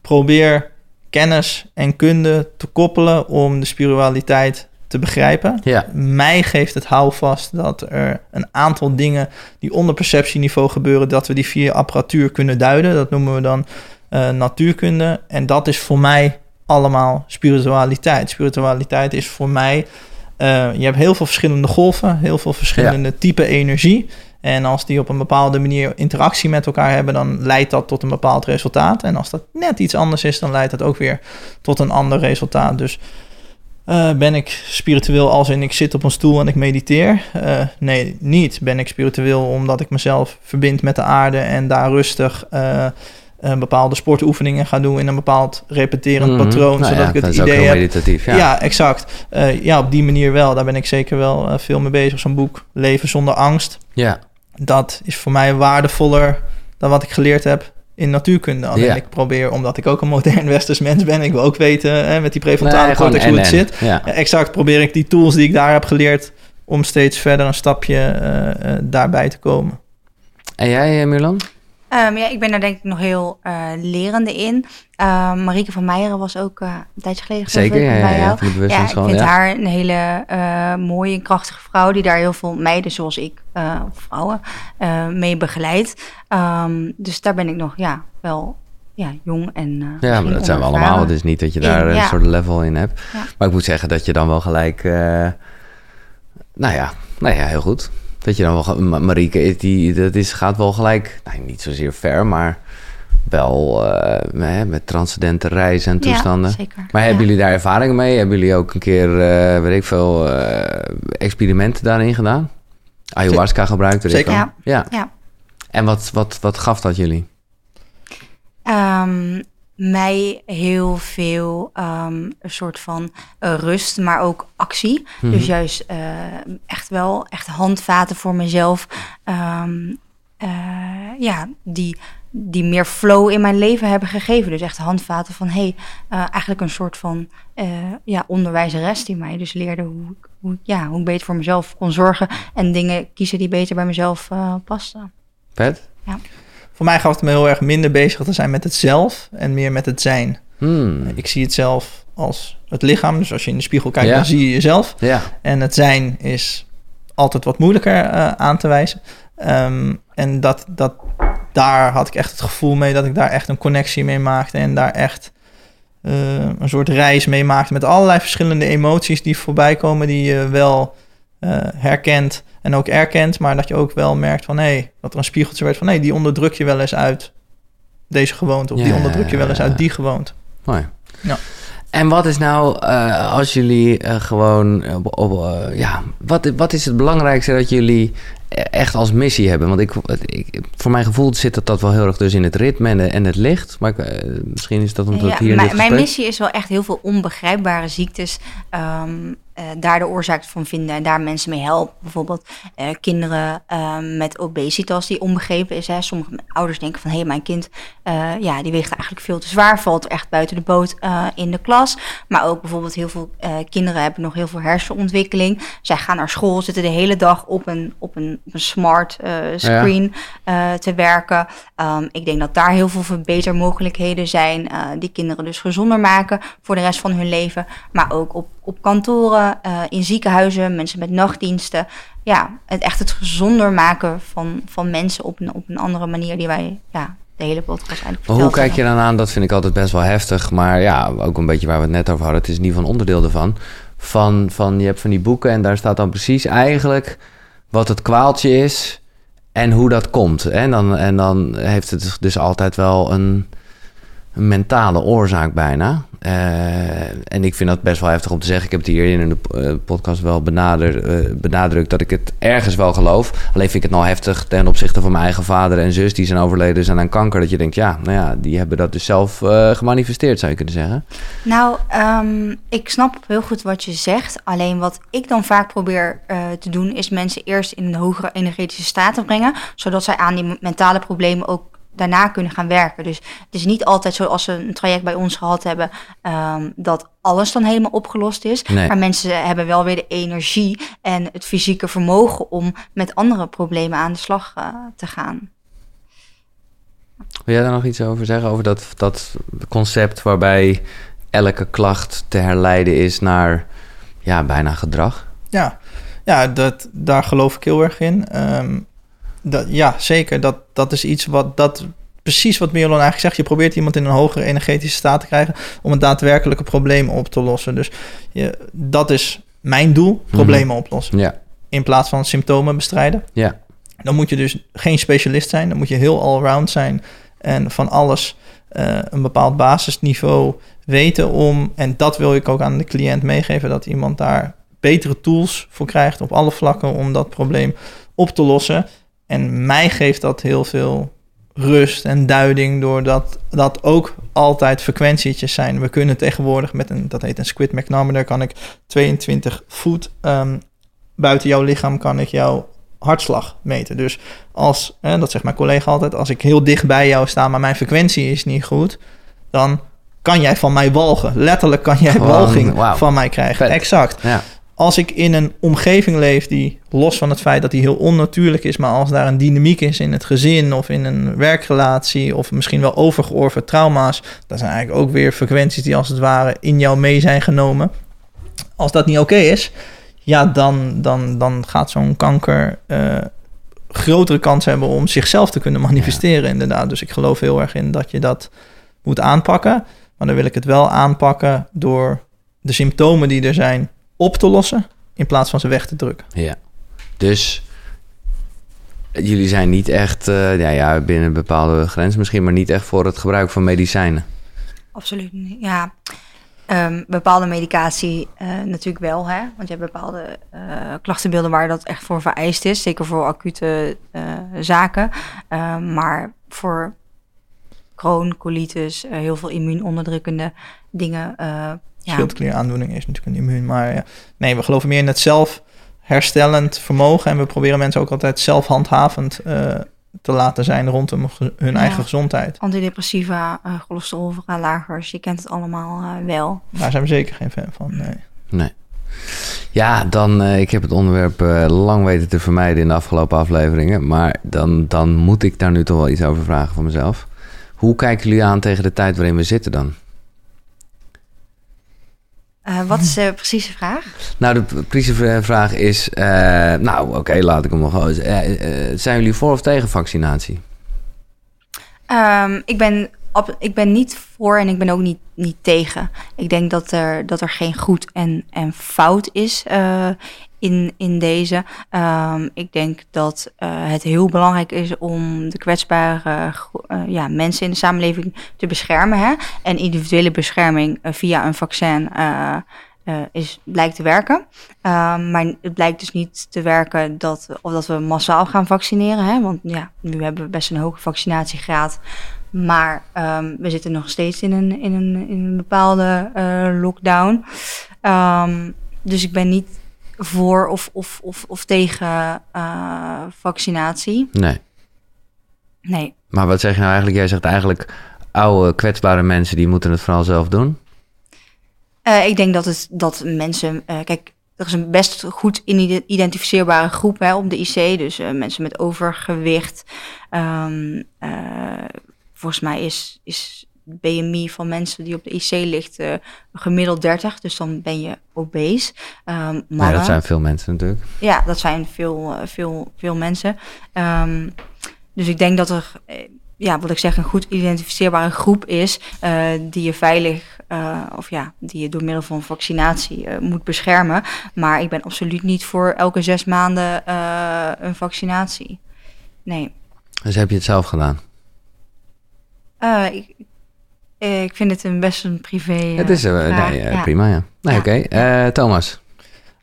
probeer kennis en kunde te koppelen om de spiritualiteit te begrijpen. Ja, Mij geeft het houvast dat er een aantal dingen die onder perceptieniveau gebeuren, dat we die via apparatuur kunnen duiden. Dat noemen we dan eh, natuurkunde. En dat is voor mij allemaal spiritualiteit. Spiritualiteit is voor mij. eh, je hebt heel veel verschillende golven, heel veel verschillende type energie. En als die op een bepaalde manier interactie met elkaar hebben, dan leidt dat tot een bepaald resultaat. En als dat net iets anders is, dan leidt dat ook weer tot een ander resultaat. Dus eh, ben ik spiritueel als in ik zit op een stoel en ik mediteer? Eh, nee, niet. Ben ik spiritueel omdat ik mezelf verbind met de aarde en daar rustig eh, een bepaalde sportoefeningen ga doen in een bepaald repeterend Mhm. patroon, Nou zodat ja, ik het dat is ook idee heb. meditatief. Ja. Ja, exact. Eh, ja, op die manier wel. Daar ben ik zeker wel eh, veel mee bezig. Zo'n boek Leven zonder angst. ja. Dat is voor mij waardevoller dan wat ik geleerd heb in natuurkunde. Alleen ik probeer, omdat ik ook een modern (laughs) westers mens ben, ik wil ook weten hè, met die prefrontale Nee, cortex hoe het zit. Ja. Exact, probeer ik die tools die ik daar heb geleerd om steeds verder een stapje eh, eh, daarbij te komen. En jij, eh, Ehm, ja, ik ben daar denk ik nog heel eh, lerende in. Ehm Marieke van Meijeren was ook eh, een tijdje geleden Zeker, ik, ja, ja, bij jou. Ja, ik vind ja. haar een hele eh, mooie en krachtige vrouw... die daar heel veel meiden zoals ik, vrouwen, mee begeleidt. Ehm, dus daar ben ik nog ja, wel ja, jong en Ja, maar dat zijn we allemaal. Het is niet dat je daar In, een soort level in hebt. Ja. Maar ik moet zeggen dat je dan wel gelijk... nou, ja, nou ja, heel goed. Dat je dan wel... Marieke, die, dat is, gaat wel gelijk... Nou, niet zozeer ver, maar wel eh, met transcendente reizen en toestanden. Ja, zeker. Maar hebben Ja. jullie daar ervaring mee? Hebben jullie ook een keer, eh, weet ik veel, eh, experimenten daarin gedaan? Ayahuasca gebruikt? weet Zeker. Ja. ja. Ja. En wat, wat, wat gaf dat jullie? Ehm, mij heel veel ehm, een soort van eh, rust, maar ook actie. Mhm. Dus juist eh, echt wel echt handvaten voor mezelf. Ehm, eh, ja, die, die meer flow in mijn leven hebben gegeven. Dus echt handvaten van hey, eigenlijk een soort van ja, onderwijzeres die mij dus leerde hoe, ik- hoe, ja, hoe ik beter voor mezelf kon zorgen en dingen kiezen die beter bij mezelf pasten. Pet? Voor mij gaf het me heel erg minder bezig te zijn met het zelf en meer met het zijn. Hmm. Ik zie het zelf als het lichaam. Dus als je in de spiegel kijkt, Ja. dan zie je jezelf. Ja. En het zijn is altijd wat moeilijker eh, aan te wijzen. Ehm, en dat, dat, daar had ik echt het gevoel mee dat ik daar echt een connectie mee maakte. En daar echt eh, een soort reis mee maakte met allerlei verschillende emoties die voorbij komen, die je wel eh, herkent en ook erkent. Maar dat je ook wel merkt van hé, hey, dat er een spiegeltje werd van hé, hey, die onderdruk je wel eens uit deze gewoonte. Of die onderdruk je wel eens ja, uit die gewoonte. Mooi. Ja. En wat is nou, eh, als jullie eh, gewoon, op, op, eh, ja, wat, wat is het belangrijkste dat jullie e- echt als missie hebben? Want ik, ik, voor mijn gevoel zit dat, dat wel heel erg dus in het ritme en, het licht. Maar ik, eh, misschien is dat omdat Ja, hier in mijn, dit mijn gesprek... missie is wel echt heel veel onbegrijpbare ziektes ehm, eh, daar de oorzaak van vinden en daar mensen mee helpen. Bijvoorbeeld eh, kinderen eh, met obesitas die onbegrepen is. Hè. Sommige ouders denken van, hé, hey, mijn kind uh, ja, die weegt eigenlijk veel te zwaar, valt echt buiten de boot in de klas. Maar ook bijvoorbeeld heel veel kinderen hebben nog heel veel hersenontwikkeling. Zij gaan naar school, zitten de hele dag op een, op een, op een smart screen ja. te werken. Um, ik denk dat daar heel veel verbetermogelijkheden zijn, die kinderen dus gezonder maken voor de rest van hun leven. Maar ook op, op kantoren, uh, in ziekenhuizen, mensen met nachtdiensten. Ja, het echt het gezonder maken van, van mensen op een, op een andere manier die wij ja, de hele podcast eigenlijk Hoe kijk je dan aan? Dat vind ik altijd best wel heftig. Maar ja, ook een beetje waar we het net over hadden. Het is in ieder geval een onderdeel ervan. Van, van, je hebt van die boeken en daar staat dan precies eigenlijk wat het kwaaltje is en hoe dat komt. En dan, en dan heeft het dus altijd wel een een mentale oorzaak bijna. Uh, en ik vind dat best wel heftig om te zeggen. Ik heb het hier in de uh, podcast wel benader, uh, benadrukt dat ik het ergens wel geloof. Alleen vind ik het nou heftig ten opzichte van mijn eigen vader en zus die zijn overleden zijn aan kanker. Dat je denkt, ja, nou ja, die hebben dat dus zelf gemanifesteerd, zou je kunnen zeggen. Nou, um, ik snap heel goed wat je zegt. Alleen wat ik dan vaak probeer te doen, is mensen eerst in een hogere energetische staat te brengen. Zodat zij aan die mentale problemen ook daarna kunnen gaan werken. Dus het is niet altijd zoals ze een traject bij ons gehad hebben, um, dat alles dan helemaal opgelost is. Maar mensen hebben wel weer de energie en het fysieke vermogen om met andere problemen aan de slag uh, te gaan. Wil jij daar nog iets over zeggen? Over dat, dat concept waarbij elke klacht te herleiden is naar ja, bijna gedrag? Ja, ja dat, daar geloof ik heel erg in. Um, dat, ja, zeker. Dat, dat is iets wat dat precies wat Mirolon eigenlijk zegt. Je probeert iemand in een hogere energetische staat te krijgen om een daadwerkelijke probleem op te lossen. Dus je, dat is mijn doel: mhm. problemen oplossen. Ja. In plaats van symptomen bestrijden. Ja. Dan moet je dus geen specialist zijn. Dan moet je heel allround zijn en van alles uh, een bepaald basisniveau weten om. En dat wil ik ook aan de cliënt meegeven: dat iemand daar betere tools voor krijgt op alle vlakken om dat probleem op te lossen. En mij geeft dat heel veel rust en duiding, doordat dat ook altijd frequentietjes zijn. We kunnen tegenwoordig met een, dat heet een squid manometer, kan ik 22 voet um, buiten jouw lichaam kan ik jouw hartslag meten. Dus als, hè, dat zegt mijn collega altijd, als ik heel dicht bij jou sta, maar mijn frequentie is niet goed, dan kan jij van mij walgen. Letterlijk kan jij walging van mij krijgen. Exact. Ja als ik in een omgeving leef die, los van het feit dat die heel onnatuurlijk is, maar als daar een dynamiek is in het gezin of in een werkrelatie of misschien wel overgeorven trauma's, dat zijn eigenlijk ook weer frequenties die als het ware in jou mee zijn genomen. Als dat niet oké is, ja, dan, dan, dan gaat zo'n kanker uh, grotere kans hebben om zichzelf te kunnen manifesteren, inderdaad. Dus ik geloof heel erg in dat je dat moet aanpakken. Maar dan wil ik het wel aanpakken door de symptomen die er zijn op te lossen in plaats van ze weg te drukken. Ja, dus jullie zijn niet echt, uh, ja, ja, binnen een bepaalde grens misschien, maar niet echt voor het gebruik van medicijnen. Absoluut niet, ja. Um, bepaalde medicatie uh, natuurlijk wel, hè? want je hebt bepaalde uh, klachtenbeelden waar dat echt voor vereist is, zeker voor acute zaken. Ehm, maar voor kroon, colitis, heel veel immuunonderdrukkende dingen schildklieraandoening is natuurlijk een immuun. Maar nee, we geloven meer in het zelfherstellend vermogen. En we proberen mensen ook altijd zelfhandhavend uh, te laten zijn rondom hun eigen gezondheid. Antidepressiva, uh, cholesterolverlagers, je kent het allemaal uh, wel. Daar zijn we zeker geen fan van, nee. Nee. Ja, dan, ik heb het onderwerp lang weten te vermijden in de afgelopen afleveringen. Maar dan, dan moet ik daar nu toch wel iets over vragen van mezelf. Hoe kijken jullie aan tegen de tijd waarin we zitten dan? Uh, wat is de precieze vraag? Nou, de precieze vraag is... Uh, nou, oké, laat ik hem nog... Uh, zijn jullie voor of tegen vaccinatie? Um, ik, ben, ik ben niet voor en ik ben ook niet, niet tegen. Ik denk dat er, dat er geen goed en, en fout is in, in deze. Um, ik denk dat uh, het heel belangrijk is om de kwetsbare uh, ja, mensen in de samenleving te beschermen. Hè? En individuele bescherming via een vaccin is, blijkt te werken. Um, maar het blijkt dus niet te werken dat, of dat we massaal gaan vaccineren. Hè? Want ja, nu hebben we best een hoge vaccinatiegraad. Maar um, we zitten nog steeds in een, in een, in een bepaalde lockdown. Dus ik ben niet voor of, of, of, of tegen eh, vaccinatie. Nee. Nee. Maar wat zeg je nou eigenlijk? Jij zegt eigenlijk oude, kwetsbare mensen, die moeten het vooral zelf doen. Eh, ik denk dat, het, dat mensen... eh, kijk, er is een best goed in- identificeerbare groep hè, op de IC. Dus mensen met overgewicht. Ehm, eh, volgens mij is, is BMI van mensen die op de IC ligt eh, gemiddeld 30. Dus dan ben je obese. Ehm Nee, mannen. dat zijn veel mensen natuurlijk. Ja, dat zijn veel, eh, veel, veel mensen. Ehm, dus ik denk dat er, eh, ja, wat ik zeg, een goed identificeerbare groep is die je veilig, of ja, die je door middel van vaccinatie moet beschermen. Maar ik ben absoluut niet voor elke zes maanden een vaccinatie. Nee. Dus heb je het zelf gedaan? Eh, ik, ik vind het een best een privé. eh, het is eh, vraag. nee, eh, Ja. prima, ja. Nee, Ja. oké. Eh, Thomas.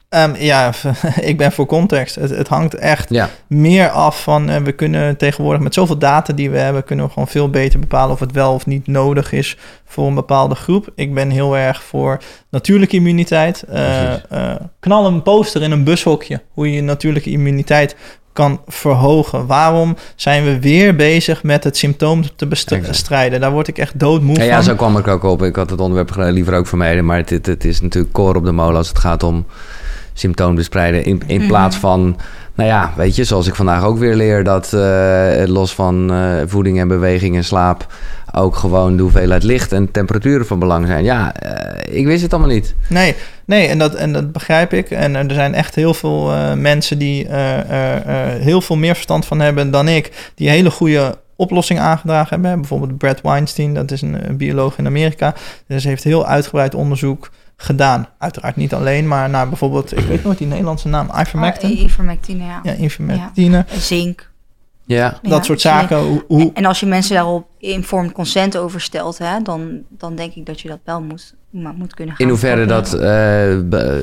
Ehm, ja, (laughs) ik ben voor context. Het, het hangt echt Ja, meer af van... eh, we kunnen tegenwoordig met zoveel data die we hebben... kunnen we gewoon veel beter bepalen of het wel of niet nodig is... voor een bepaalde groep. Ik ben heel erg voor natuurlijke immuniteit. Eh, eh, knal een poster in een bushokje... hoe je je natuurlijke immuniteit kan verhogen. Waarom zijn we weer bezig met het symptoom te bestrijden? Daar word ik echt doodmoe ja, van. ja, zo kwam ik ook op. Ik had het onderwerp liever ook vermeden. Maar het, het, het is natuurlijk koor op de molen als het gaat om symptoombespreiden. In, in Mhm. plaats van, nou ja, weet je, zoals ik vandaag ook weer leer... dat eh, los van eh, voeding en beweging en slaap... ook gewoon de hoeveelheid licht en temperaturen van belang zijn. Ja, eh, ik wist het allemaal niet. Nee, nee en, dat, en dat begrijp ik. En er zijn echt heel veel mensen die heel veel meer verstand van hebben dan ik. Die hele goede oplossingen aangedragen hebben. Bijvoorbeeld Brad Weinstein, dat is een, een bioloog in Amerika. Dus heeft heel uitgebreid onderzoek gedaan. Uiteraard niet alleen, maar naar bijvoorbeeld... Ik weet nooit die Nederlandse naam. Ivermectin? Oh, ivermectine, ja. ja, ivermectine. Zink. Ja, Dat Ja, soort zaken. Hoe, hoe, En als je mensen daarop informed consent over stelt, hè, dan, dan denk ik dat je dat wel moet, maar moet kunnen gaan in hoeverre dat... eh,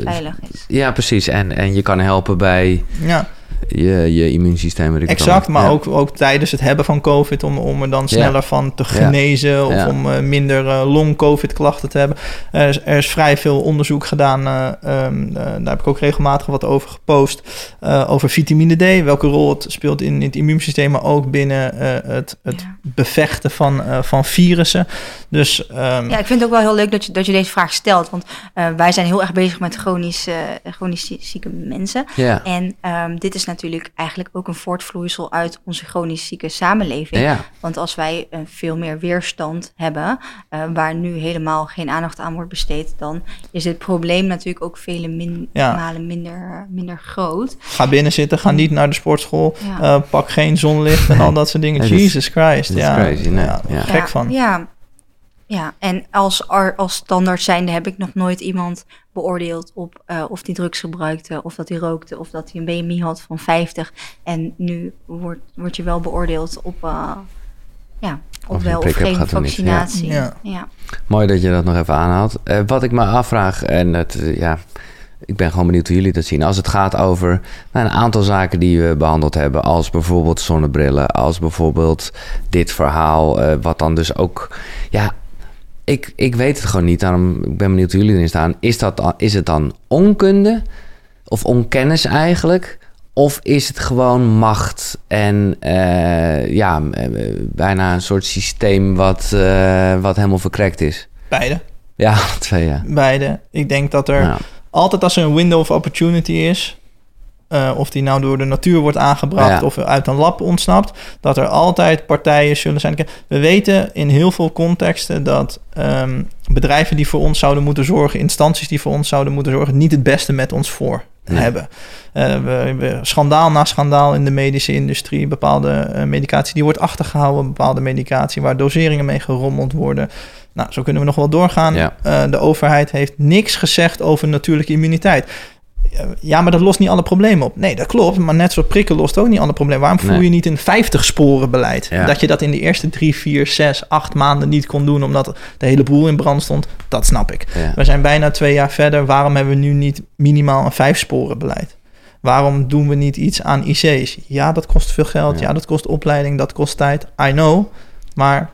veilig is. ja, precies. En, en je kan helpen bij ja, je, je immuunsysteem. exact. Maar Ja. ook, ook tijdens het hebben van COVID... om, om er dan Ja. sneller van te genezen... of Ja. om eh, minder eh, long-COVID-klachten te hebben. Er is, er is vrij veel onderzoek gedaan. eh, ehm, eh, daar heb ik ook regelmatig wat over gepost. eh, over vitamine D. Welke rol het speelt in, in het immuunsysteem... maar ook binnen eh, het, het Ja. bevechten van, eh, van virussen. Dus ehm, Ja, ik vind het ook wel heel leuk dat je, dat je deze vraag stelt. Want eh, wij zijn heel erg bezig met chronisch, eh, chronisch zie- zieke mensen. Ja. En ehm, dit is natuurlijk eigenlijk ook een voortvloeisel uit onze chronisch zieke samenleving. Ja. Want als wij eh, veel meer weerstand hebben, eh, waar nu helemaal geen aandacht aan wordt besteed, dan is het probleem natuurlijk ook vele min- Ja. malen minder, minder groot. ga binnen zitten, ga niet naar de sportschool... Ja. eh, pak geen zonlicht en al dat soort dingen. (laughs) Jesus Christ. ja, crazy, nee. ja, Ja. gek van. Ja, ja. en als, ar- als standaard zijnde heb ik nog nooit iemand beoordeeld op eh, of die drugs gebruikte, of dat hij rookte, of dat hij een BMI had van 50. En nu wordt, word je wel beoordeeld op, eh, ja, Of op je wel of geen gehad of niet, ja. vaccinatie. Ja. ja. Mooi dat je dat nog even aanhaalt. Eh, wat ik me afvraag, en het, ja, ik ben gewoon benieuwd hoe jullie dat zien. Als het gaat over nou, een aantal zaken die we behandeld hebben, als bijvoorbeeld zonnebrillen, als bijvoorbeeld dit verhaal, eh, wat dan dus ook, ja, ik, ik weet het gewoon niet. Daarom ik ben benieuwd hoe jullie erin staan. Is, dat, is het dan onkunde of onkennis eigenlijk? Of is het gewoon macht en eh, ja, eh, bijna een soort systeem wat, eh, wat helemaal verkrekt is? Beide. Ja, (laughs) twee ja. Beide. Ik denk dat er altijd als er een window of opportunity is, eh, of die nou door de natuur wordt aangebracht Ja. of uit een lab ontsnapt, dat er altijd partijen zullen zijn. We weten in heel veel contexten dat ehm, bedrijven die voor ons zouden moeten zorgen, instanties die voor ons zouden moeten zorgen, niet het beste met ons voor Nee. hebben. Eh, we, we- schandaal na schandaal in de medische industrie. Bepaalde eh, medicatie die wordt achtergehouden. Bepaalde medicatie waar doseringen mee gerommeld worden. Nou, zo kunnen we nog wel doorgaan. Ja. De overheid heeft niks gezegd over natuurlijke immuniteit. Ja, maar dat lost niet alle problemen op. Nee, dat klopt. Maar net zoals prikken lost ook niet alle problemen. Waarom voer Nee. je niet een 50-sporen beleid? Ja. Dat je dat in de eerste drie, vier, zes, acht maanden niet kon doen... omdat de hele boel in brand stond, dat snap ik. Ja. We zijn bijna twee jaar verder. Waarom hebben we nu niet minimaal een vijfsporen beleid? Waarom doen we niet iets aan IC's? Ja, dat kost veel geld. Ja. Ja, dat kost opleiding. Dat kost tijd. I know. Maar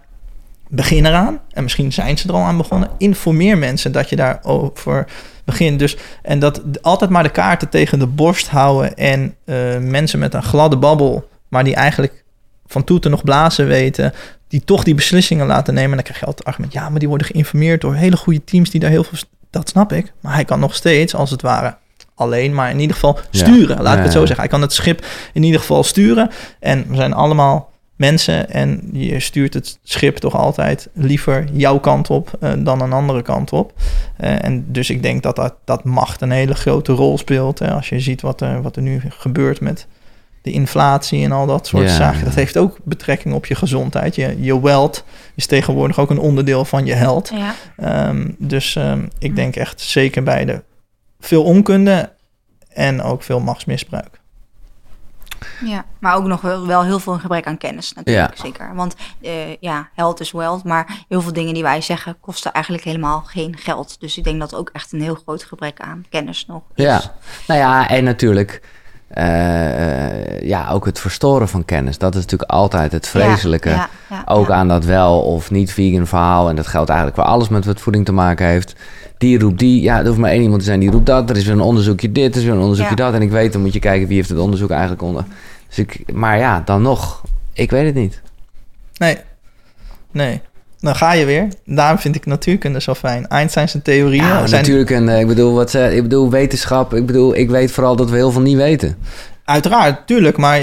begin eraan. En misschien zijn ze er al aan begonnen. Informeer mensen dat je daarover begint. Dus, en dat altijd maar de kaarten tegen de borst houden. En eh, mensen met een gladde babbel, maar die eigenlijk van toeten nog blazen weten. Die toch die beslissingen laten nemen. En dan krijg je altijd het argument. Ja, maar die worden geïnformeerd door hele goede teams die daar heel veel. Dat snap ik. Maar hij kan nog steeds, als het ware, alleen, maar in ieder geval sturen. Laat ik het zo zeggen. Hij kan het schip in ieder geval sturen. En we zijn allemaal mensen en je stuurt het schip toch altijd liever jouw kant op uh, dan een andere kant op. Uh, en dus ik denk dat, dat dat macht een hele grote rol speelt. Hè, als je ziet wat er, wat er nu gebeurt met de inflatie en al dat soort ja, zaken. Dat heeft ook betrekking op je gezondheid. Je, je wealth is tegenwoordig ook een onderdeel van je health. Ja. Um, dus um, ik denk echt zeker bij de veel onkunde en ook veel machtsmisbruik. Ja, maar ook nog wel, wel heel veel een gebrek aan kennis natuurlijk, ja. zeker. Want uh, ja, health is wealth, maar heel veel dingen die wij zeggen kosten eigenlijk helemaal geen geld. Dus ik denk dat ook echt een heel groot gebrek aan kennis nog is. Ja, nou ja, en natuurlijk... Uh, ja, ook het verstoren van kennis. Dat is natuurlijk altijd het vreselijke. Ja, ja, ook aan dat wel of niet vegan verhaal. En dat geldt eigenlijk voor alles met wat voeding te maken heeft. Die roept die. Ja, er hoeft maar één iemand te zijn die roept dat. Er is weer een onderzoekje dit, er is weer een onderzoekje dat. En ik weet, dan moet je kijken wie heeft het onderzoek eigenlijk onder. Dus ik, maar ja, dan nog. Ik weet het niet. Nee. Nee. Dan ga je weer. Daarom vind ik natuurkunde zo fijn. Einstein's theorieën. Ja, zijn... natuurkunde. Ik bedoel, wat ze, ik bedoel, wetenschap. Ik bedoel, ik weet vooral dat we heel veel niet weten. Uiteraard, tuurlijk. Maar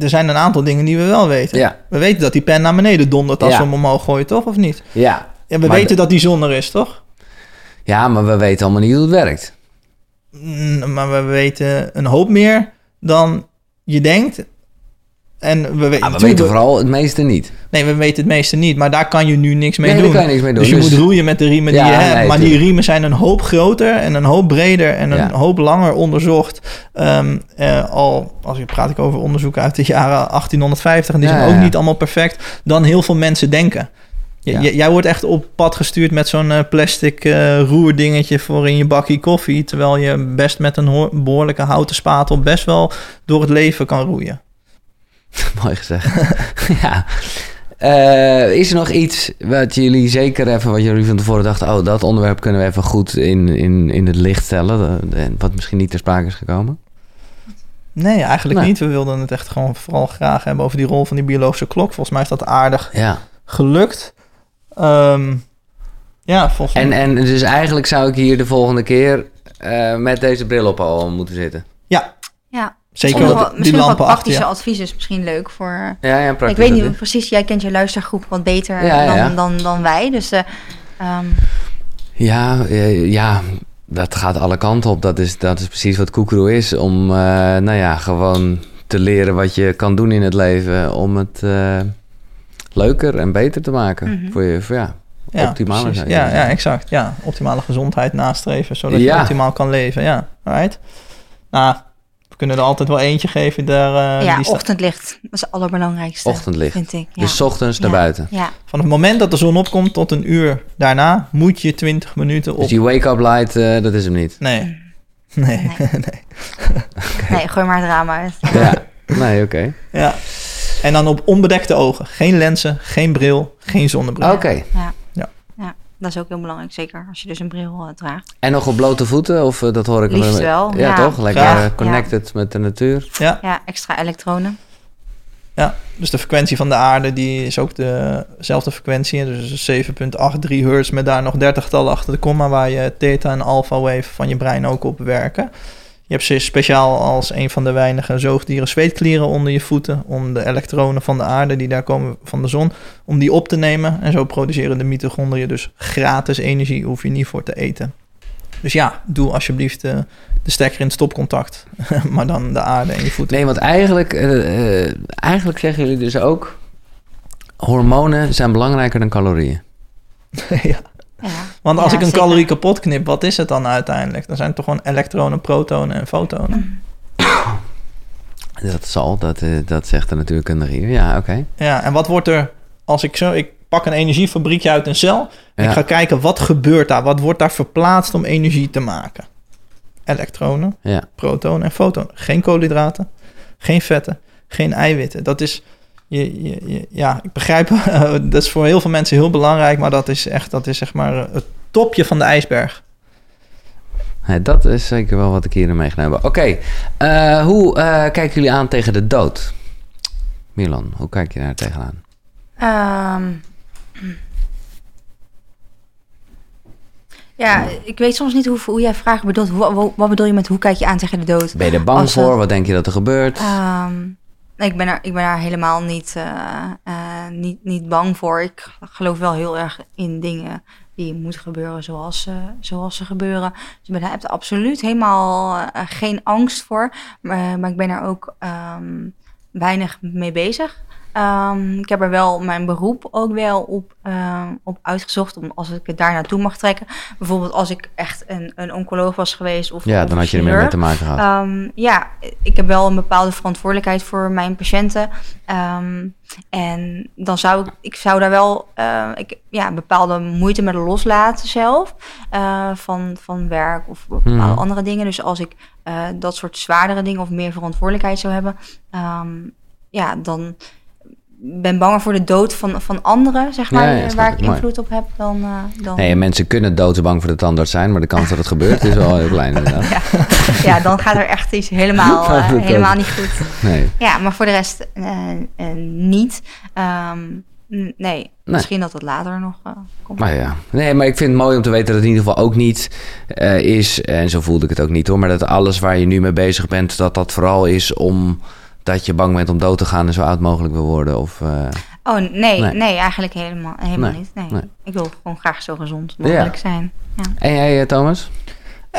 er zijn een aantal dingen die we wel weten. Ja. We weten dat die pen naar beneden dondert als ja. we hem omhoog gooien, toch? Of niet? Ja. En we weten dat die zon er is, toch? Ja, maar we weten allemaal niet hoe het werkt. Mm, maar we weten een hoop meer dan je denkt. En we, we, ah, we weten vooral het meeste niet. Nee, we weten het meeste niet. Maar daar kan je nu niks mee nee, doen. Daar kan je niks mee doen. Dus je dus... moet roeien met de riemen die je hebt. Nee, maar die riemen zijn een hoop groter en een hoop breder en een ja. hoop langer onderzocht. Um, uh, al, als je praat ik over onderzoeken uit de jaren 1850. En die zijn ook niet allemaal perfect. Dan heel veel mensen denken. Ja. Jij wordt echt op pad gestuurd met zo'n uh, plastic uh, roerdingetje voor in je bakje koffie. Terwijl je best met een behoorlijke houten spatel best wel door het leven kan roeien. (laughs) Mooi gezegd. (laughs) ja. Uh, is er nog iets wat jullie zeker even, wat jullie van tevoren dachten, oh, dat onderwerp kunnen we even goed in, in, in het licht stellen, wat misschien niet ter sprake is gekomen? Nee, eigenlijk nee. niet. We wilden het echt gewoon vooral graag hebben over die rol van die biologische klok. Volgens mij is dat aardig ja. gelukt. Um, ja, volgens en, en dus eigenlijk zou ik hier de volgende keer uh, met deze bril op al moeten zitten. Ja. Ja. Zeker wel, die misschien lampen wat praktische achter advies is misschien leuk voor... Ja, ja, praktisch Ik weet niet precies, jij kent je luistergroep wat beter ja, dan, ja. Dan, dan wij. Dus uh, um... ja, ja, dat gaat alle kanten op. Dat is, dat is precies wat Koekroe is. Om, uh, nou ja, gewoon te leren wat je kan doen in het leven. Om het leuker en beter te maken. Mhm. Voor je, voor, ja, ja, optimale precies. zijn. Ja, ja, exact. Ja, optimale gezondheid nastreven, zodat Ja. je optimaal kan leven. Ja, right. Nou, we kunnen er altijd wel eentje geven. Daar, eh, ja, die ochtendlicht. Dat is het allerbelangrijkste. Ochtendlicht. Vind ik. Ja. Dus 's ochtends naar buiten. Ja, Van het moment dat de zon opkomt tot een uur daarna, moet je 20 minuten op. Dus die wake-up light, eh, dat is hem niet. Nee. Nee. (laughs) Nee. nee. nee, gooi maar het raam uit. Ja, nee, oké. Ja. En dan op onbedekte ogen. Geen lenzen, geen bril, geen zonnebril. Oké. Ja. Ja. ja, dat is ook heel belangrijk. Zeker als je dus een bril eh, draagt. En nog op blote voeten? Of eh, dat hoor ik Liefst wel, Ja, ja. toch? Lekker eh, connected met de natuur. Ja. Ja, extra elektronen. Ja, dus de frequentie van de aarde die is ook dezelfde frequentie. Dus 7.83 hertz met daar nog 30 getallen achter de komma... waar je theta en alpha wave van je brein ook op werken. Je hebt ze speciaal als een van de weinige zoogdieren zweetklieren onder je voeten... om de elektronen van de aarde die daar komen van de zon... om die op te nemen. En zo produceren de mitochondriën dus gratis energie... hoef je niet voor te eten. Dus ja, doe alsjeblieft eh, de stekker in het stopcontact. (laughs) maar dan de aarde en je voeten. Nee, want eigenlijk, eh, eh, eigenlijk zeggen jullie dus ook... hormonen zijn belangrijker dan calorieën. (laughs) ja. Ja. Want als Ja, ik een zeker. calorie kapot knip, wat is het dan uiteindelijk? Dan zijn het toch gewoon elektronen, protonen en fotonen. Dat zal, dat, eh, dat zegt de natuurkundige hier. Ja, oké. Ja, en wat wordt er als ik zo... Ik pak een energiefabriekje uit een cel. En Ja. ik ga kijken, wat gebeurt daar? Wat wordt daar verplaatst om energie te maken? Elektronen, Ja. protonen en fotonen. Geen koolhydraten, geen vetten, geen eiwitten. Dat is je, je, je- ja, ik begrijp, (laughs) dat is voor heel veel mensen heel belangrijk, maar dat is echt, dat is zeg maar het topje van de ijsberg. Nee, dat is zeker wel wat ik hierin meegenomen heb. Oké, eh, hoe eh, kijken jullie aan tegen de dood? Milan, hoe kijk je daar tegenaan? Ehm, ja, ik weet soms niet hoe, hoe jij vragen bedoelt. Wat bedoel je met hoe kijk je aan tegen de dood? Ben je er bang Als voor? Wat denk je dat er gebeurt? Ehm, nee, ik, ben er, ik ben daar helemaal niet, eh, eh, niet, niet bang voor. Ik geloof wel heel erg in dingen die moeten gebeuren zoals, eh, zoals ze gebeuren. Dus ik daar heb er absoluut helemaal geen angst voor. Maar, maar ik ben er ook ehm, weinig mee bezig. Ehm, ik heb er wel mijn beroep ook wel op, ehm, op uitgezocht, om, als ik het daar naartoe mag trekken. Bijvoorbeeld als ik echt een, een oncoloog was geweest of ja, of dan had je er meer mee te maken gehad. Ehm, ja, ik heb wel een bepaalde verantwoordelijkheid voor mijn patiënten. En dan zou ik, ik zou daar wel eh, ik, ja, bepaalde moeite met loslaten zelf. eh, van, van werk of bepaalde Mhm. andere dingen. Dus als ik eh, dat soort zwaardere dingen of meer verantwoordelijkheid zou hebben, ja, dan ben banger voor de dood van, van anderen, zeg maar, Ja, waar ik. invloed op heb, dan... eh, dan Nee, mensen kunnen doodsbang voor de tandarts zijn, maar de kans dat het gebeurt is wel heel klein inderdaad. ja, ja, dan gaat er echt iets helemaal, (laughs) eh, helemaal niet goed. Nee. Ja, maar voor de rest eh, niet. Ehm, nee, misschien dat het later nog komt. Maar ja, nee, maar ik vind het mooi om te weten dat het in ieder geval ook niet is, en zo voelde ik het ook niet hoor, maar dat alles waar je nu mee bezig bent, dat dat vooral is om dat je bang bent om dood te gaan en zo oud mogelijk wil worden. Of, eh, Oh, nee, Nee. nee, eigenlijk helemaal, helemaal Nee, niet. Nee. nee. Ik wil gewoon graag zo gezond mogelijk Ja. zijn. Ja. En jij, eh, Thomas?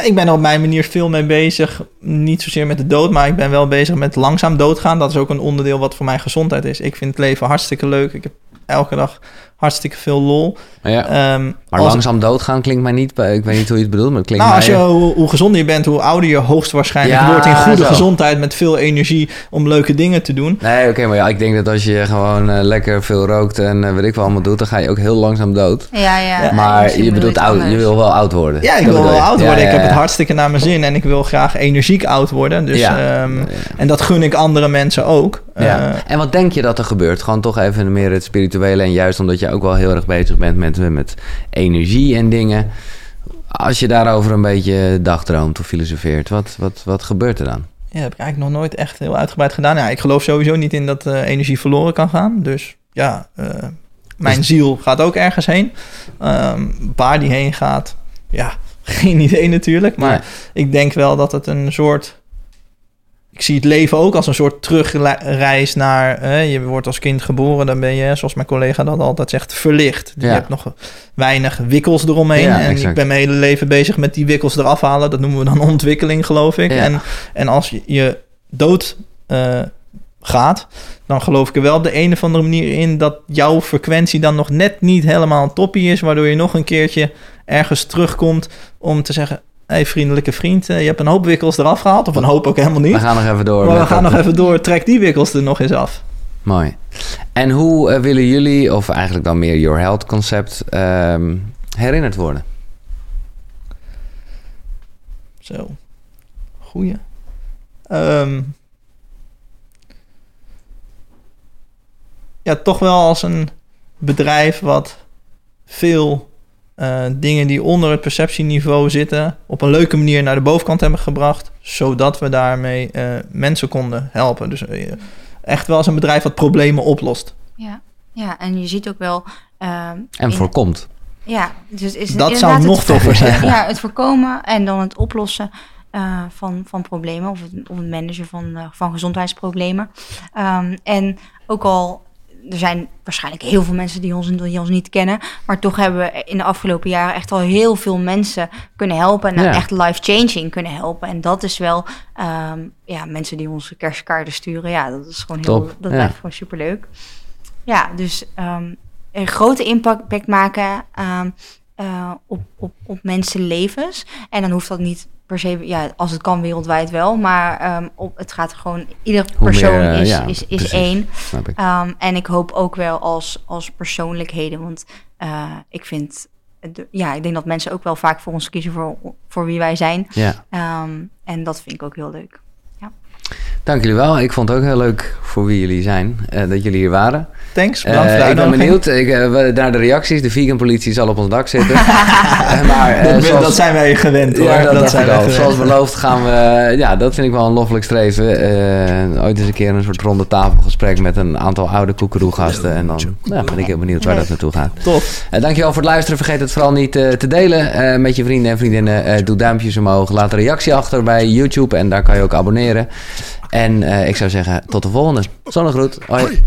Ik ben er op mijn manier veel mee bezig. Niet zozeer met de dood, maar ik ben wel bezig met langzaam doodgaan. Dat is ook een onderdeel wat voor mijn gezondheid is. Ik vind het leven hartstikke leuk. Ik heb elke dag hartstikke veel lol. Ja. Ehm, Maar als- langzaam doodgaan klinkt mij niet, ik weet niet hoe je het bedoelt, maar het klinkt Nou, als je, hoe, hoe gezonder je bent, hoe ouder je hoogstwaarschijnlijk Ja, wordt in goede zo. gezondheid met veel energie om leuke dingen te doen. Nee, oké, maar ja, ik denk dat als je gewoon eh, lekker veel rookt en eh, weet ik wel allemaal doet, dan ga je ook heel langzaam dood. Ja, ja. Ja, maar je bedoel bedoelt oud, je wil wel oud worden. Ja, ik Dat wil wel oud Ja, worden. ja, Ik heb het hartstikke naar mijn zin en ik wil graag energiek oud worden. Dus, Ja. ehm, Ja. En dat gun ik andere mensen ook. Ja. Eh, en wat denk je dat er gebeurt? Gewoon toch even meer het spirituele. En juist omdat je ook wel heel erg bezig bent met, met energie en dingen. Als je daarover een beetje dagdroomt of filosofeert, wat, wat, wat gebeurt er dan? Ja, heb ik eigenlijk nog nooit echt heel uitgebreid gedaan. Ja, ik geloof sowieso niet in dat eh, energie verloren kan gaan. Dus ja, eh, mijn Dus- ziel gaat ook ergens heen. Ehm, waar die heen gaat, ja, (laughs) geen idee natuurlijk. Maar ik denk wel dat het een soort... Ik zie het leven ook als een soort terugreis naar... eh, je wordt als kind geboren, dan ben je, zoals mijn collega dat altijd zegt, verlicht. Ja. Je hebt nog weinig wikkels eromheen. Ja, en exact. ik ben mijn hele leven bezig met die wikkels eraf halen. Dat noemen we dan (laughs) ontwikkeling, geloof ik. Ja. En, en als je, je dood eh, gaat, dan geloof ik er wel op de een of andere manier in... dat jouw frequentie dan nog net niet helemaal toppie is... waardoor je nog een keertje ergens terugkomt om te zeggen... Hé, hey, vriendelijke vriend, eh, je hebt een hoop wikkels eraf gehaald. Of een hoop ook helemaal niet. We gaan nog even door. Maar we gaan dat- nog even door. Trek die wikkels er nog eens af. Mooi. En hoe eh, willen jullie, of eigenlijk dan meer Your Health concept, ehm, herinnerd worden? Zo. Goeie. Ehm, ja, toch wel als een bedrijf wat veel eh, dingen die onder het perceptieniveau zitten... op een leuke manier naar de bovenkant hebben gebracht... zodat we daarmee eh, mensen konden helpen. Dus eh, echt wel als een bedrijf wat problemen oplost. Ja. ja, en je ziet ook wel... ehm, En in- voorkomt. Ja, dus is Dat zou nog toffer zijn. (laughs) Ja, het voorkomen en dan het oplossen eh, van, van problemen of het, of het managen van, van gezondheidsproblemen. Ehm, en ook al, er zijn waarschijnlijk heel veel mensen die ons, die ons niet kennen, maar toch hebben we in de afgelopen jaren echt al heel veel mensen kunnen helpen en Ja. echt life-changing kunnen helpen. En dat is wel, ehm, ja, mensen die ons kerstkaarten sturen, ja, dat is gewoon heel, dat ja. blijft gewoon superleuk. Ja, dus ehm, een grote impact maken ehm, eh, op, op, op mensenlevens. En dan hoeft dat niet per se, ja, als het kan wereldwijd wel, maar ehm, op, het gaat gewoon, ieder persoon meer, eh, is, ja, is, is één. Ehm, en ik hoop ook wel als, als persoonlijkheden, want eh, ik vind, ja, ik denk dat mensen ook wel vaak voor ons kiezen voor, voor wie wij zijn. Ja. Ehm, en dat vind ik ook heel leuk. Dank jullie wel. Ik vond het ook heel leuk voor wie jullie zijn, uh, dat jullie hier waren. Thanks, bedankt uh, Ik ben benieuwd ik, uh, naar de reacties. De vegan politie zal op ons dak zitten. (laughs) maar, dat, zoals, dat, zijn wij gewend hoor. Ja, dat, dat zijn wij Zoals beloofd gaan we... Ja, dat vind ik wel een loffelijk streven. ooit eens een keer een soort ronde tafelgesprek met een aantal oude koekeroegasten. En dan ja, ben ik heel benieuwd waar dat naartoe gaat. Tof. dankjewel voor het luisteren. Vergeet het vooral niet te delen met je vrienden en vriendinnen. doe duimpjes omhoog. Laat een reactie achter bij YouTube. En daar kan je ook abonneren. En uh, ik zou zeggen, tot de volgende. Zonnegroet. Hoi.